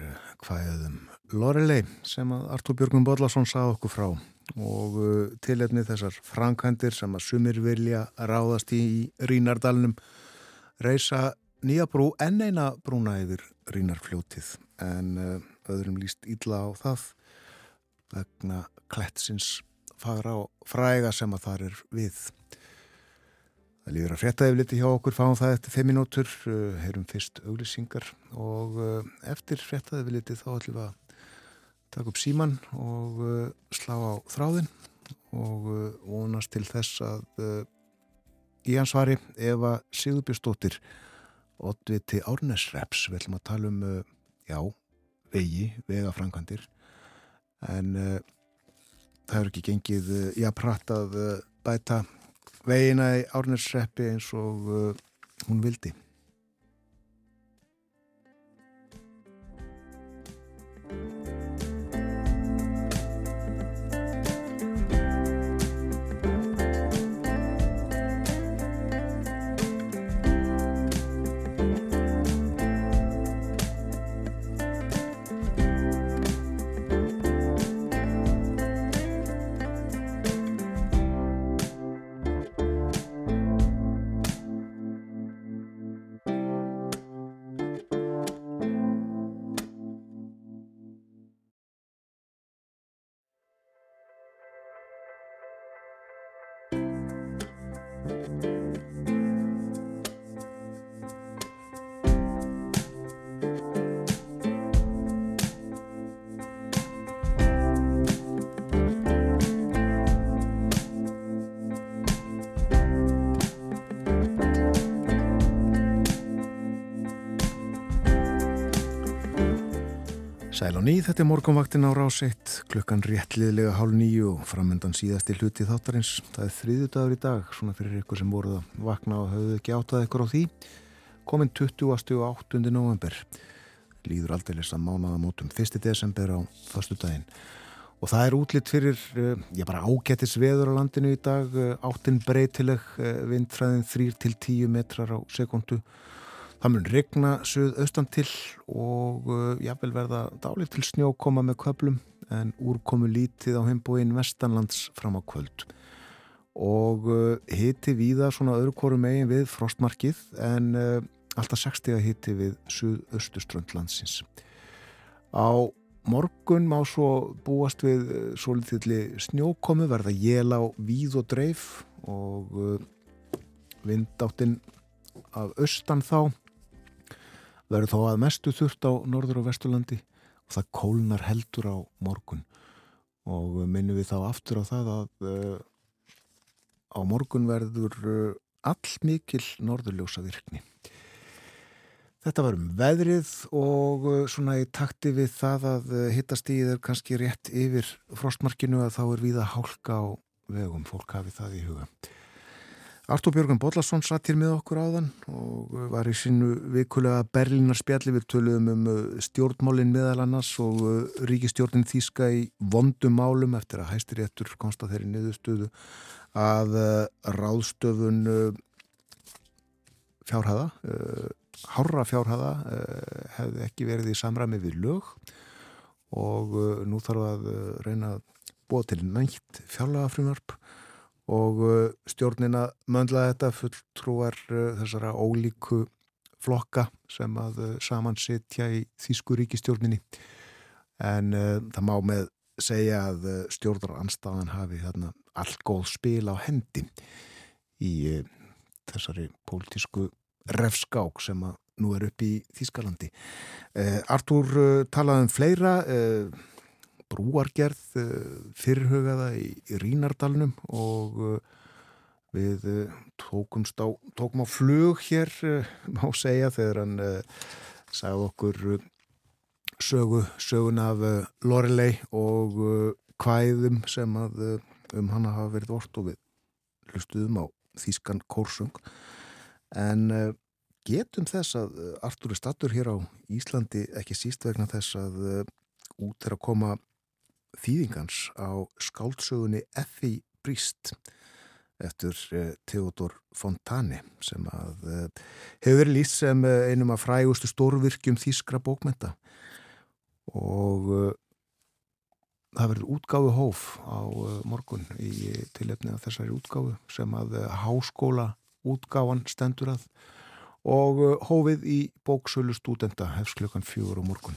hvaðið um Lorelei sem að Artúr Björgum Bodlason sað okkur frá og uh, tilefni þessar frankandir sem að sumir vilja ráðast í, Rínardalunum reysa nýja brú en eina brúna yfir Rínarfljótið en uh, öðrum líst ílla á það vegna klettsins fagra og fræga sem að það er við. Það líður að frétta yfir liti hjá okkur, fáum það eftir 5 minútur, uh, heyrum fyrst auglisingar og uh, eftir frétta yfir liti þá ætlum við að taka upp síman og uh, slá á þráðin og vonast til þess að í hans svari Eva Sigurbjörnsdóttir Oddviti Árnesreps við ætlum að tala um, já, vegi, vegafrankandir en það er ekki gengið í að prata að bæta vegina í Árnarsreppi eins og uh, hún vildi. Ný, þetta er morgunvaktin á rás 1, klukkan réttliðlega hálf nýju og framöndan síðasti hluti þáttarins. Það er þriðu dagur í dag, svona fyrir ykkur sem voruð að vakna og hafðu ekki áttað ykkur á því. Komin 20. og 8. november, líður aldrei lesa mánaðamótum 1. desember á förstu daginn. Og það er útlitt fyrir, ég bara ágættis veður á landinu í dag, áttin breytileg, vindfræðin 3-10 metrar á sekundu. Það mun regna söð austan til og uh, jáfnvel verða dálíkt til snjó koma með köplum en úrkomu lítið á heimbúin vestanlands fram á kvöld. Og uh, hiti víða svona öðru kóru megin við frostmarkið en uh, alltaf 60 hiti við söð-östuströndlandsins. Á morgun má svo búast við uh, svo litilli snjókomu verða jél á víð og dreif og uh, vindáttinn af austan þá verður þó að mestu þurft á norður og vesturlandi og það kólnar heldur á morgun og minnum við þá aftur á það að uh, á morgun verður uh, all mikil norðurljósa virkni. Þetta var um veðrið og uh, svona í takti við það að hittastíð er kannski rétt yfir frostmarkinu að þá er viða hálka á vegum, fólk hafi það í huga. Artur Björgun Bodlasson satt hér með okkur áðan og var í sínu vikulega Berlínar spjalli við töluðum um uh, stjórnmálinn meðal annars og uh, ríkistjórnin þýska í vondum málum eftir að hæstir réttur konsta þeirri niðurstöðu að uh, ráðstöfun fjárhæða, hárra fjárhæða hefði ekki verið í samræmi við lög og nú þarf að reyna að búa til nætt fjárlagafrumvarp og stjórnina möndla þetta fulltrúar þessara ólíku flokka sem að saman sitja í Þísku ríkistjórnini en uh, það má með segja að stjórnaranstafan hafi þarna allt góð spil á hendin í uh, þessari pólitísku refskák sem að nú er upp í Þískalandi. Uh, Artúr talaði um fleira brúargerð fyrirhugaða í, í Rínardalunum og við tókumst á, tókum á flug hér, má segja, þegar hann sagði okkur sögu, sögun af Lorelei og kvæðum sem að um hana hafa verið vort og við hlustuðum á Þískan Kórsung en getum þess að Artur er stattur hér á Íslandi ekki síst vegna þess að út er að koma þýðingans á skáldsögunni Effie Brist eftir eh, Theodor Fontani sem að eh, hefur verið lýst sem eh, einum af frægustu stórvirkjum þýskra bókmenta og það verður útgáfu hóf á morgun í tilefni af þessari útgáfu sem að háskóla útgáfan stendur að. Og hófið í bóksölu stúdenda hefst klukkan fjögur á morgun.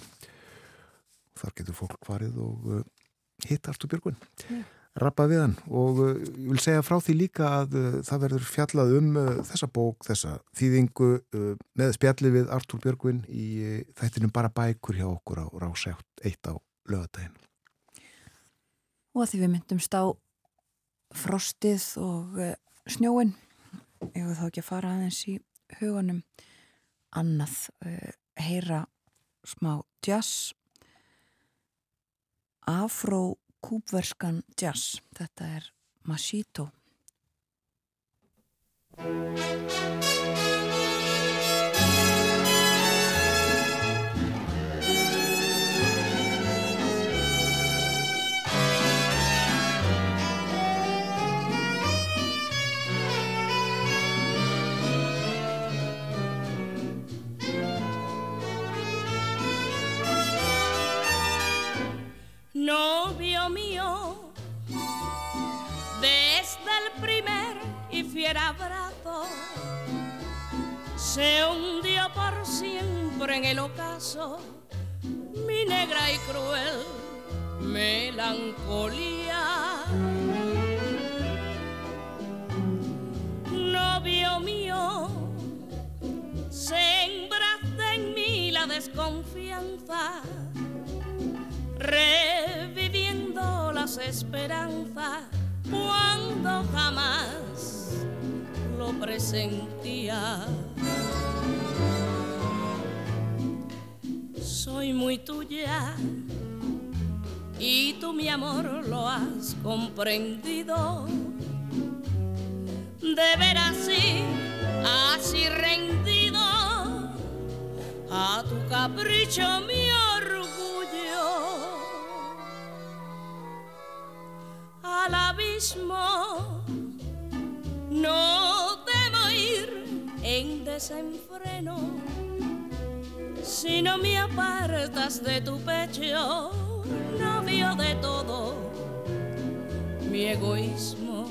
Þar getur fólk farið og hitt Artur Björgun yeah rappa við hann og uh, ég vil segja frá því líka að uh, það verður fjallað um uh, þessa bók, þessa þýðingu með spjalli við Artúr Björgvin í þættinum bara bækur hjá okkur á rásætt eitt á lögadaginn. Og að því við myndumst á frostið og snjóin ég vil þá ekki að fara aðeins í hugunum annað heyra smá jazz afró kúbverskan jazz. Þetta er Machito. Se hundió por siempre en el ocaso mi negra y cruel melancolía. Novio mío, se en mí la desconfianza reviviendo las esperanzas cuando jamás lo presentía. Soy muy tuya y tú mi amor lo has comprendido. De ver así, así rendido a tu capricho mi al abismo. No desenfreno si no me apartas de tu pecho, novio de todo mi egoísmo.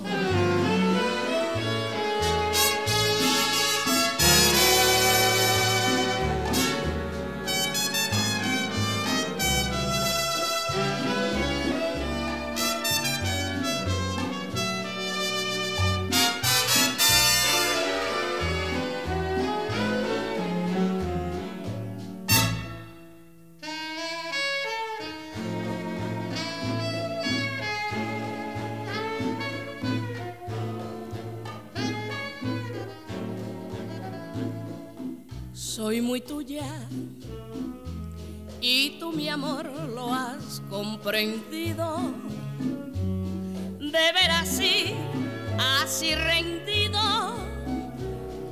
Soy tuya y tú mi amor lo has comprendido. De ver así, así rendido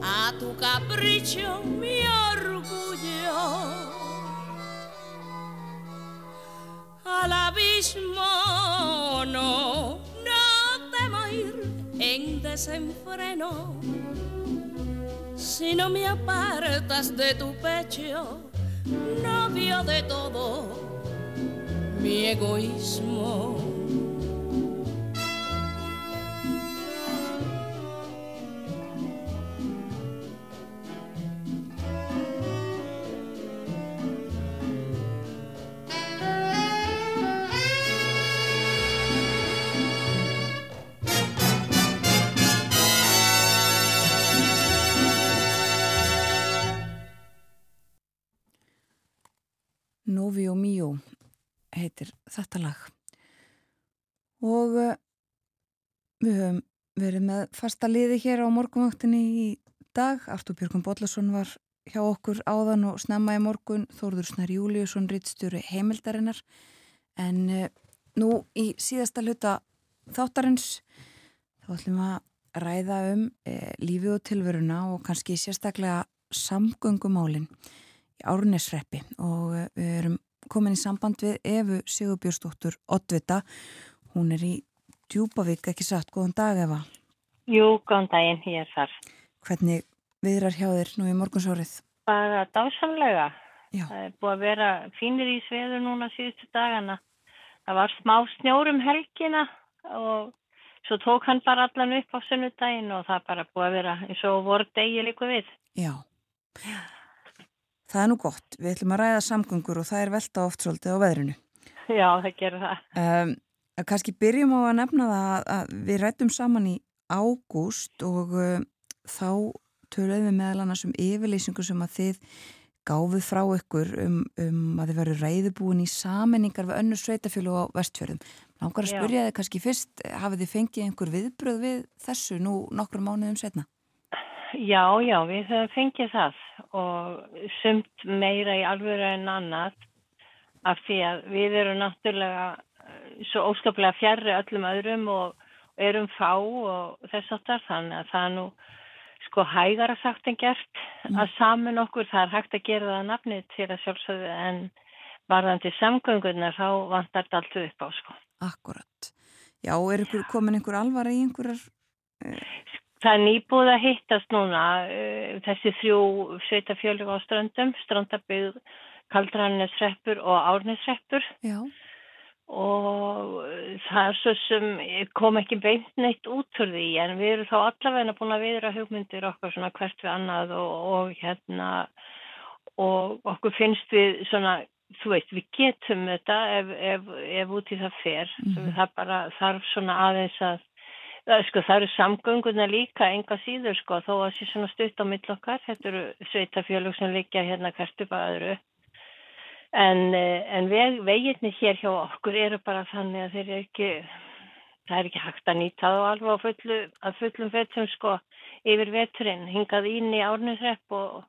a tu capricho mi orgullo. Al abismo no, no temo ir en desenfreno si no me apartas de tu pecho, novio de todo mi egoísmo. Novio Mio heitir þetta lag. Og uh, við höfum verið með fasta liði hér á morgunvaktinni í dag. Artur Björgum Bodlason var hjá okkur áðan og snemma í morgun. Þórður Snær Júliusson rittstjóri heimildarinnar. En uh, nú í síðasta hluta þáttarins þá ætlum að ræða um uh, lífið og tilveruna og kannski sérstaklega samgöngumálinn Árnesreppi og eh, við erum komin í samband við Efu Sigurbjörnsdóttur Ottvita. Hún er í Djúbavík, ekki satt, góðan dag Eva. Jú, góðan daginn, ég er þar. Hvernig viðrar hjá þér nú í morgunsárið? Bara dásamlega. Já. Það er búið að vera fínir í sveður núna síðustu dagana. Það var smá snjórum helgina og svo tók hann bara allan upp á sunnudaginn og það bara búið að vera eins og voru degi líka við. Já. Það er nú gott. Við ætlum að ræða samgöngur og það er velta oft svolítið á veðrinu. Já, það gerur það. Um, Kanski byrjum á að nefna það að, við rættum saman í ágúst og uh, þá töluðum við meðal annars um yfirleysingu sem að þið gáfuð frá ykkur um, um að þið veru reyðubúin í saminningar við önnur sveitafjölu á vestfjörðum. Nákvæmlega að Já. spyrja þið kannski fyrst, hafið þið fengið einhver viðbröð við þessu nú nokkur mánuðum setna? Já, já, við höfum fengið það og sumt meira í alvöru en annað af því að við erum náttúrulega eh, svo óskaplega fjarrri öllum öðrum og erum fá og þess aftar þannig að það er nú sko hægara sagt en gert að saman okkur það er hægt að gera það að nafni til að sjálfsögðu en varðandi samgöngunar þá vantar þetta allt upp á sko. Akkurat. Já, er ykkur, komin einhver alvara í einhverjar? Það er nýbúið að hittast núna uh, þessi þrjú sveitafjölug á ströndum, strandabygð, kaldranisreppur og árnisreppur Já. og það er svo sem kom ekki beint neitt út úr því en við erum þá allavegna búin að viðra hugmyndir okkar svona hvert við annað og, og hérna og okkur finnst við svona, þú veist, við getum þetta ef, ef, ef út í það fer. Mhm. Það bara þarf svona aðeins að sko, það eru samgönguna líka enga síður sko, þó að sé svona stutt á mill okkar. Þetta eru sveitafjölug sem liggja hérna hvert upp að öðru. En, eh, en veg, veginni hér hjá okkur eru bara þannig að þeir eru ekki, það er ekki hægt að nýta þá alveg á fullu, fullum fettum sko yfir veturinn, hingað ín í árninsrepp og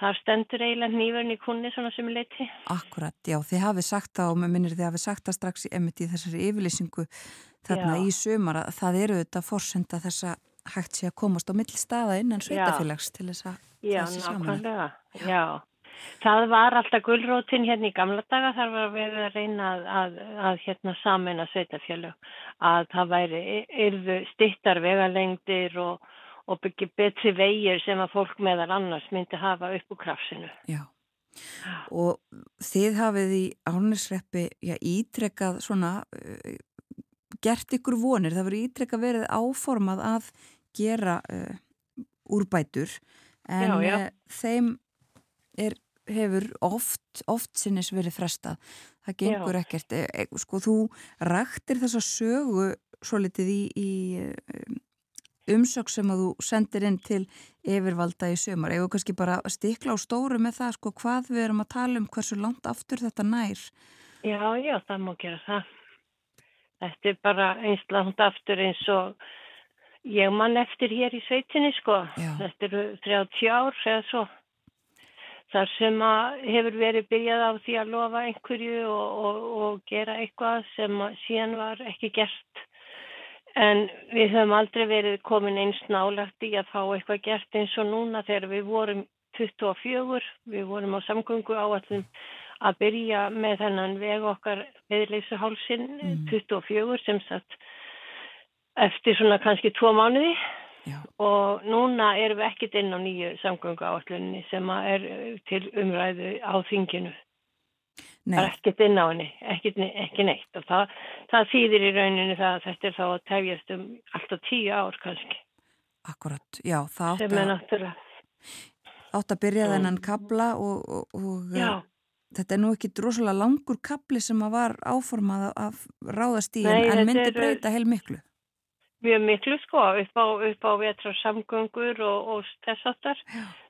þar stendur eiginlega nýverðin í kunni svona sem leiti. Akkurat, já, þið hafið sagt það og mér minnir þið hafið sagt það strax í emitt í þessari yfirlýsingu þarna Já. í sumar að það eru þetta forsenda þess að hægt sé að komast á milli staða innan sveitafélags til þess að Já, þessi saman. nákvæmlega. Já. Það var alltaf gullrótin hérna í gamla daga þar var við að reyna að, að, að hérna samina sveitafjölug að það væri yrðu stittar vegalengdir og, og byggja betri vegir sem að fólk meðal annars myndi hafa upp úr krafsinu. Já. Og þið hafið í árnisreppi já, ítrekkað svona uh, gert ykkur vonir, það verið ítrekkað verið áformað að gera uh, úrbætur en Já, já. Uh, þeim er, hefur oft, oft sinnis verið frestað. Það gengur ekkert. E, e, sko, þú ræktir þessa sögu svo litið í, í umsök sem að þú sendir inn til yfirvalda í sömur. Eða kannski bara stikla á stóru með það, sko, hvað við erum að tala um, hversu langt aftur þetta nær. Já, já, það má gera það. Þetta er bara eins langt aftur eins og ég mann eftir hér í sveitinni sko. Já. Þetta eru 30 ár eða svo. Þar sem að hefur verið byrjað á því að lofa einhverju og, og, og gera eitthvað sem síðan var ekki gert. En við höfum aldrei verið komin eins nálagt í að fá eitthvað gert eins og núna þegar við vorum 24, við vorum á samgöngu áallum að byrja með þennan veg okkar viðleysuhálsin Mm. 24 sem sagt eftir svona kannski tvo mánuði Já. og núna erum við ekkit inn á nýju samgöngu áallunni sem að er til umræðu á þinginu. Nei, Það er ekkit inn á henni, ekkit, ekki neitt og það, það þýðir í rauninu það að þetta er þá að tefjast um alltaf tíu ár kannski akkurat. Já, það átt er að, átt að byrja þennan kabla og, og, og Já, þetta er nú ekki drosalega langur kabli sem að var áformað að ráðast í Nei, en, myndi breyta heil miklu. Mjög miklu sko upp á, á vetra samgöngur og, og þess aftar.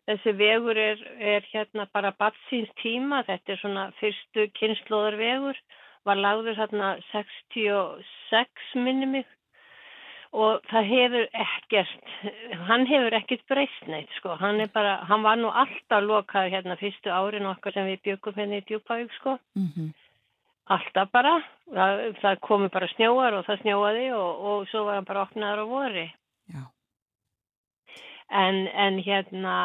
Þessi vegur er, er hérna bara batsins tíma, þetta er svona fyrstu kynnslóðar vegur, var lagður hérna 66 minni mig. Og það hefur ekkert, hann hefur ekkert breyst neitt sko, hann er bara, hann var nú alltaf lokaður hérna fyrstu árin okkar sem við byggum hérna í Djúpavík sko. Mm Alltaf bara, það, það komi bara snjóar og það snjóaði og, og svo var hann bara opnaður á vori. Já, En, en hérna,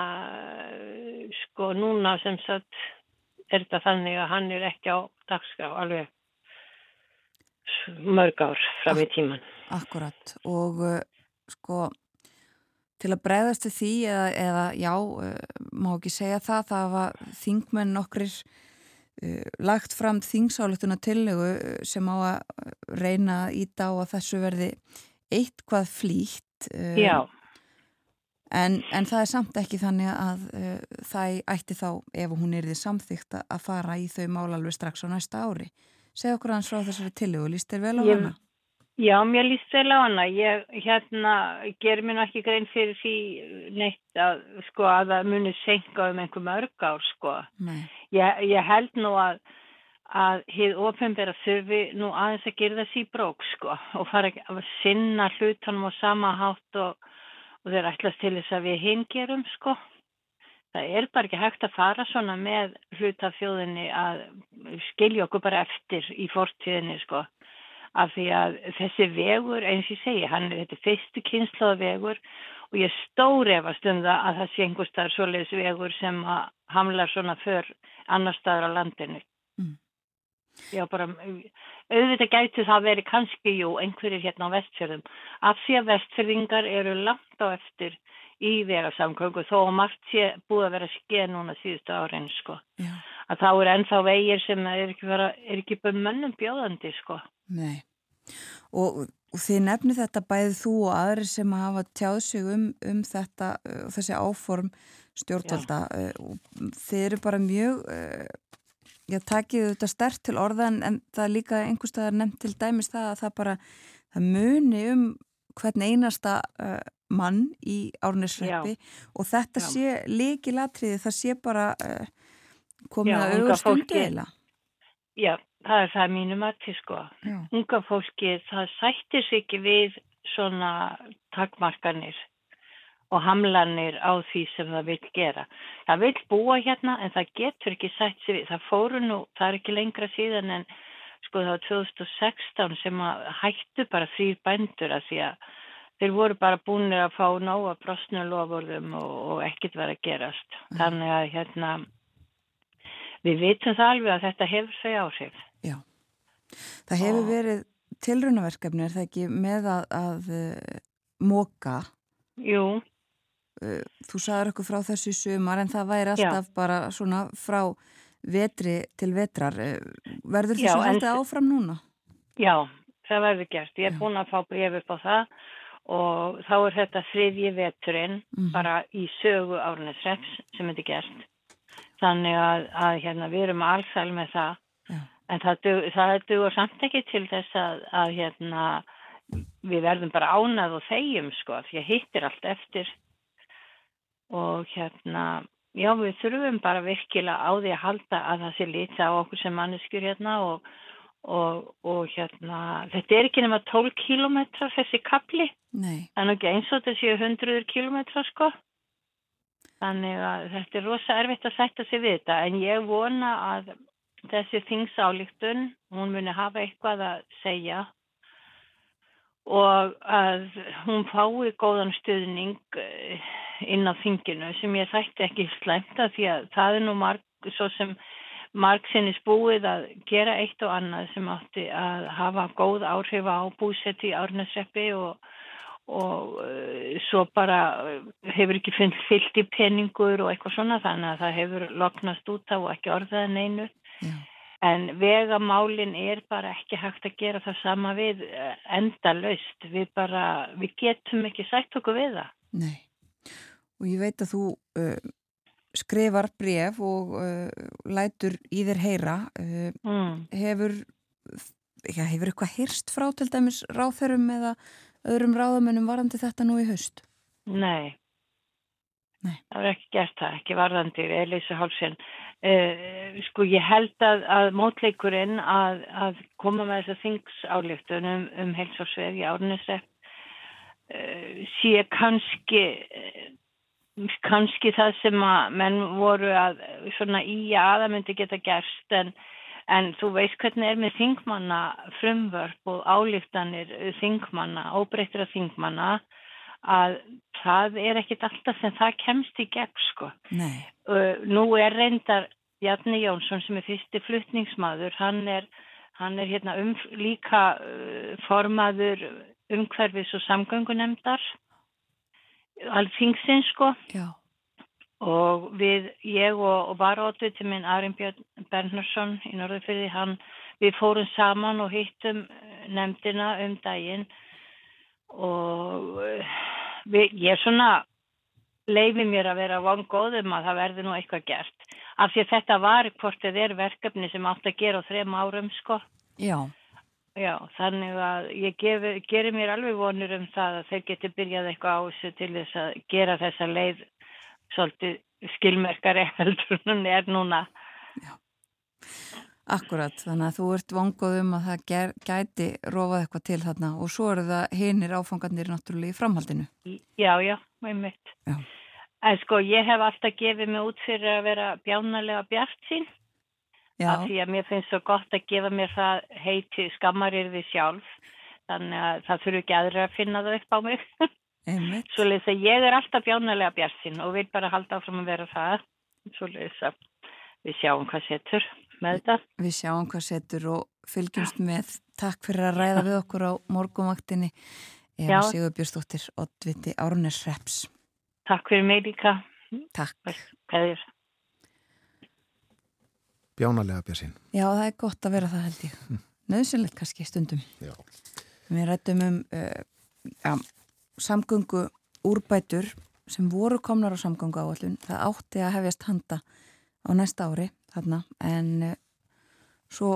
sko núna sem sagt er þetta þannig að hann er ekki á dagskrá alveg mörg ár fram í tíman. akkurat. Og uh, sko til að bregðast til því eða, eða já, uh, má ekki segja það það var þingmenn uh, lagt fram þingsáletuna tillögu sem á að reyna að íta á að þessu verði eitthvað flýtt uh, Já En, en það er samt ekki þannig að uh, það ætti þá, ef hún er því samþygt að fara í þau mál alveg strax á næsta ári. Segð okkur hans frá þessari tillögu, líst þér vel á hana? Já, mér líst vel á hana. Ég hérna, ger mér ekki grein fyrir því neitt að, sko, að það muni senka um einhver mörg ár, sko. Ég, ég held nú að að hið ofenbæra þurfi nú aðeins að gera þessi í brók, sko, og fara að sinna hlutanum á sama hátt og, og þeir ætlast til þess að við hingerum, sko. Það er bara ekki hægt að fara svona með hlutafjóðinni að skilja okkur bara eftir í fortíðinni, sko af því að þessi vegur, eins og ég segi, hann er þetta fyrstu kynnslóða vegur og ég stóri efast um það að það sé einhver staðar svoleiðis vegur sem hamlar svona för annar staðar á landinu. Mm. Já, bara auðvitað gæti það veri kannski, jú, einhverjir hérna á vestfjörðum af því að vestfjörðingar eru langt á eftir í vegasamkvöngu þó að margt sé búið að vera skeið núna síðustu árin, sko. Já. Að þá er ennþá vegir sem er ekki, vera, er ekki bara mönnum bjóðandi, sko. Nei, og, og þið nefnir þetta bæðið þú og aðri sem hafa tjáð sig um, um þetta uh, og þessi áform stjórnvalda uh, þið eru bara mjög uh, já, takið þetta stert til orðan en það er líka einhverstaðar nefnt til dæmis það að það bara það muni um hvern einasta uh, mann í árnisreppi og þetta já. sé líkilatriði, það sé bara uh, komið já, að auðvast undeila Já, það er það mínum að til sko. Unga fólki það sættir sig ekki við svona takmarkanir og hamlanir á því sem það vil gera. Það vil búa hérna en það getur ekki sætt sig við. Það fóru nú, það er ekki lengra síðan en sko það var 2016 sem hættu bara þrýr bændur að því að þeir voru bara búinir að fá nóga brosnulofurðum og, og ekkert verið að gerast. Mm. Þannig að hérna við vitum það alveg að þetta hefur þau áhrif. Já, það hefur og... verið tilrunaverkefni, er það ekki með að, að uh, móka? Jú. Uh, þú sagður okkur frá þessu sumar en það væri alltaf Já. bara svona frá vetri til vetrar. Uh, verður þessu en... áfram núna? Já, það verður gert. Ég er Já. búin að fá bref upp á það og þá er þetta þriðji veturinn mm. bara í sögu árnætsreps sem þetta er gert þannig að, að hérna, við erum allsal með það Já. en það, það duður samt ekki til þess að, að hérna, við verðum bara ánað og þegjum sko því að hittir allt eftir og hérna já við þurfum bara virkilega á því að halda að það sé lítið á okkur sem manneskjur hérna og, og, og hérna þetta er ekki nema 12 kílometrar þessi kapli en ekki eins og þetta séu 100 kílometrar sko. Þannig að þetta er rosa erfitt að sætta sig við þetta. En ég vona að þessi þingsálíktun, hún muni hafa eitthvað að segja. Og að hún fái góðan stuðning eh, inn á þinginu sem ég þætti ekki slæmt að því að það er nú marg, svo sem marg sinni spúið að gera eitt og annað sem átti að hafa góð áhrif á búsetti í árnasreppi og og uh, svo bara uh, hefur ekki fyllt í peningur og eitthvað svona þannig að það hefur loknast út af og ekki orðaðan einu Já. en vegamálin er bara ekki hægt að gera það sama við uh, enda laust við bara, við getum ekki sætt okkur við það. Nei, og ég veit að þú uh, skrifar bref og uh, lætur í þér heyra uh, mm. hefur já, hefur eitthvað heyrst frá til dæmis ráþörum eða öðrum ráðamönnum varðandi þetta nú í haust? Nei. Nei. Það er ekki gert það, ekki varðandi Elisa Hálsson. Uh, sko ég held að, að mótleikurinn að, að koma með þessa þingsáleiktun um, um heilsórsveið í árnessepp uh, sé kannski uh, kannski það sem að menn voru að svona í aða myndi geta gerst en En þú veist hvernig er með þingmanna frumvörp og álíftanir þingmanna, óbreyttra þingmanna að það er ekkit alltaf sem það kemst í gegn sko. Uh, nú er reyndar Jarni Jónsson sem er fyrsti fluttningsmaður, hann er, hann er hérna um, líka formaður umhverfis og samgöngunemdar alþingsinn sko Já, og við, ég og, og varóttu til minn Arin Björn Bernarsson í Norðurfyrði, hann, við fórum saman og hittum nefndina um daginn og eh, við, ég svona leifi mér að vera vangóðum að það verði nú eitthvað gert. Af því að þetta var hvort þið er verkefni sem átt að gera á þrem árum sko. já, Já, þannig að ég gefi, gerir mér alveg vonur um það að þeir geti byrjað eitthvað á þessu til þess að gera þessa leið svolítið skilmerkari heldur en hún er núna. akkurat. Þannig að þú ert vongóð um að það ger, gæti rofað eitthvað til þarna og svo eru það hinir áfangarnir náttúrulega í framhaldinu. Já, já, einmitt. Já. En sko, ég hef alltaf gefið mig út fyrir að vera bjánalega bjart sín. Af því að mér finnst svo gott að gefa mér það heiti skammarirði sjálf þannig að það þurfu ekki aðra að finna það upp á mig svo leiðis að ég er alltaf bjánalega bjartinn og vil bara halda áfram að vera það svo leiðis að við sjáum hvað setur með þetta Við sjáum hvað setur og fylgjumst með. Takk fyrir að ræða við okkur á morgumvaktinni. Eva Já. Sigurbjörnsdóttir, Oddviti Árnes Reps. Takk fyrir mig líka Takk. Kveðjur. Bjánalega björnsinn. Já, það er gott að vera það held ég. Nauðsynlegt kannski stundum. Já. Við rættum um uh, ja, samgöngu úrbætur sem voru komnar á samgöngu áallun. Það átti að hefjast handa á næsta ári þarna en uh, svo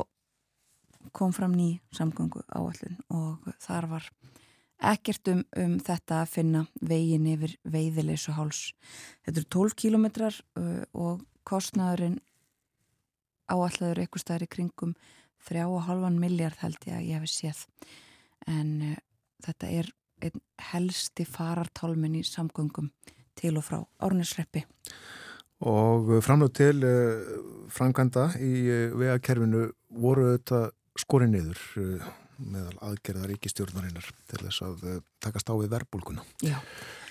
kom fram ný samgöngu áallun og þar var ekkert um, um þetta að finna vegin yfir veiðileysu háls. Þetta eru 12 kílometrar uh, og kostnaðurinn áallaður eitthvað staðar í kringum þrjá og halvan miljard held ég að ég hef séð. En uh, þetta er einn helsti farartálmin í samgöngum til og frá Árnesreppi Og framlög til uh, framkvæmda í uh, vegakerfinu voru þetta skorið niður meðal aðgerða ríkistjórnarinnar til þess að uh, takast á við verbulguna. Já,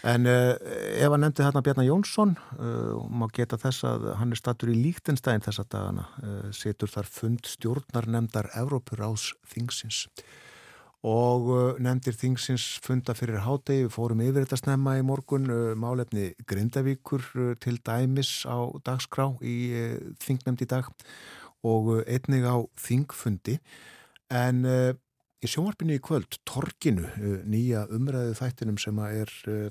En uh, ef að nefndi þarna Bjarnar Jónsson uh, og má geta þess að hann er statur í líktenstæðin þessa dagana uh, setur þar fund stjórnar nefndar Evrópuráðs þingsins. Og nefndir þingsins funda fyrir hádegi, við fórum yfir þetta snemma í morgun, uh, málefni Grindavíkur til dæmis á dagskrá í þingnefnd í dag og einnig á þingfundi. En í sjónvarpinu í kvöld, Torkinu, uh, nýja umræðu þættinum sem er uh,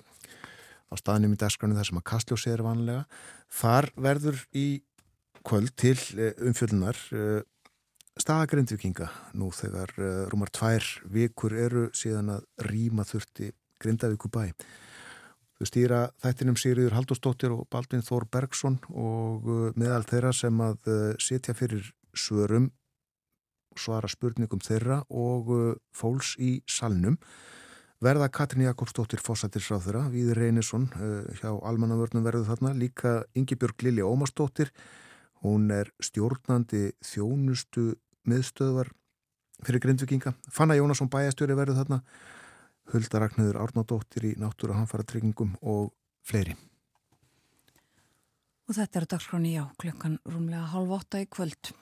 á staðnum í dagskránum þar sem að Kastljós er vanlega, þar verður í kvöld til uh, umfjöldunar uh, staða grindvikinga nú þegar rúmar tvær vikur eru síðan að rýma þurfti Grindavíku bæ. Þau stýra þættinum Sigriður Halldórsdóttir og Baldvin Þór Bergson og meðal þeirra sem að setja fyrir svörum svara spurningum þeirra og uh, fólks í salnum. Verða Katrin Jakobsdóttir fósættisráð þeirra, Víður Reynisson uh, hjá Almannavörnum verður þarna, líka Ingibjörg Lilja Ómarsdóttir. Hún er stjórnandi þjónustu miðstöðvar fyrir grindvikinga, Fanna Jónasson bæjastjóri verður þarna, Hulda Ragnhöður Árnadóttir í náttúra hanfara tryggingum og fleiri. og þetta er dagskráni já, klukkan rúmlega halv åtta í kvöld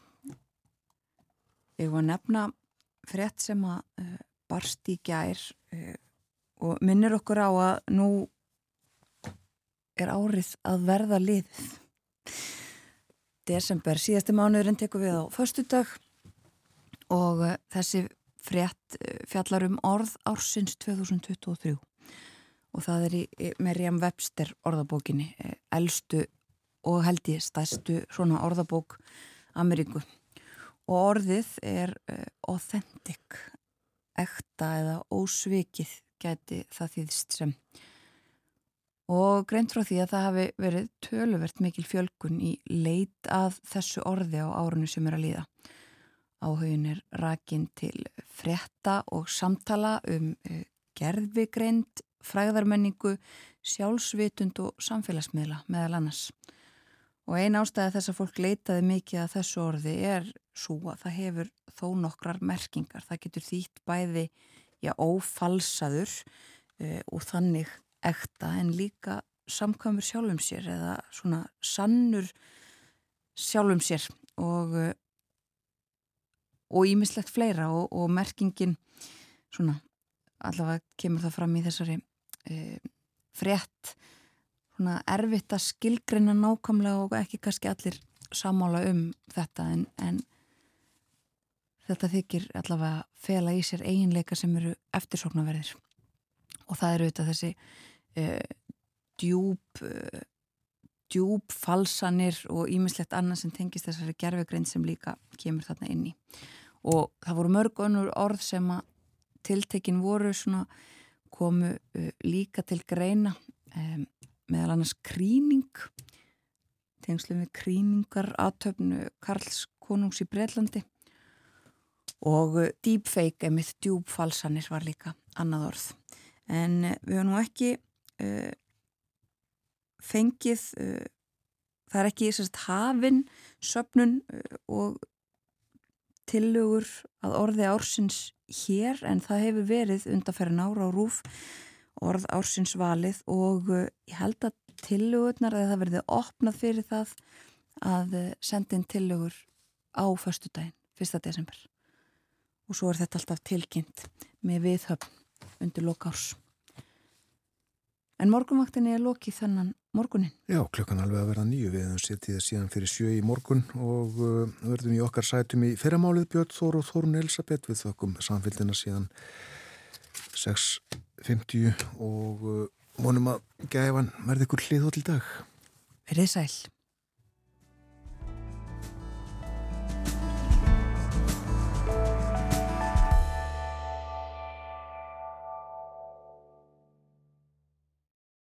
Ég var að nefna frétt sem að uh, barst í gær uh, og minnir okkur á að nú er árið að verða liðið. Desember, síðasti mánuðurinn tekur við á föstudag og uh, þessi frétt uh, fjallar um orð ársins 2023 og það er í, Merjam Webster orðabókinni, elstu og held ég stærstu svona orðabók Ameríku og orðið er uh, authentic, ekta eða ósvikið gæti það þýðst sem og greint frá því að það hafi verið töluvert mikil fjölkun í leit að þessu orði á árunni sem er að líða. Áhugin er rakin til frétta og samtala um uh, gerðvigreind, fræðarmenningu, sjálfsvitund og samfélagsmiðla meðal annars. Og ein ástæði þess að fólk leitaði mikið að þessu orði er svo að það hefur þó nokkrar merkingar. Það getur þýtt bæði já, ófalsaður uh, og þannig ekta en líka samkvæmur sjálfum sér eða svona sannur sjálfum sér og uh, og ímislegt fleira og, og merkingin svona allavega kemur það fram í þessari uh, frétt svona erfitt að skilgreina nákvæmlega og ekki kannski allir samála um þetta en, en þetta þykir allavega fela í sér eiginleika sem eru eftirsóknarverðir. Og það eru auðvitað þessi uh, djúb uh, djúb falsanir og ímislegt annað sem tengist þessari gerfegrind sem líka kemur þarna inn í. Og það voru mörg önnur orð sem að tiltekin voru svona komu uh, líka til greina um, meðal annars kríning tengslum við kríningar aðtöfnu Karls konungs í Breitlandi og uh, deepfake emitt djúbfalsanir var líka annað orð en uh, við höfum nú ekki uh, fengið uh, það er ekki sérst hafin söpnun uh, og tillögur að orði ársins hér en það hefur verið undanferðin ára á rúf orð ársins valið og ég held að tillögurnar að það verði opnað fyrir það að senda inn tillögur á förstudaginn, 1. desember og svo er þetta alltaf tilkynnt með viðhöfn undir lokárs en morgunvaktinni er lokið þennan morgunin Já, klukkan alveg að verða nýju við hefum setið síðan fyrir sjö í morgun og uh, verðum í okkar sætum í fyrramálið Björn Þór og Þórun Elisabeth við þökkum samfélgina síðan 6.50 og uh, vonum að gæfan verði ykkur hlið á til dag Verðið sæl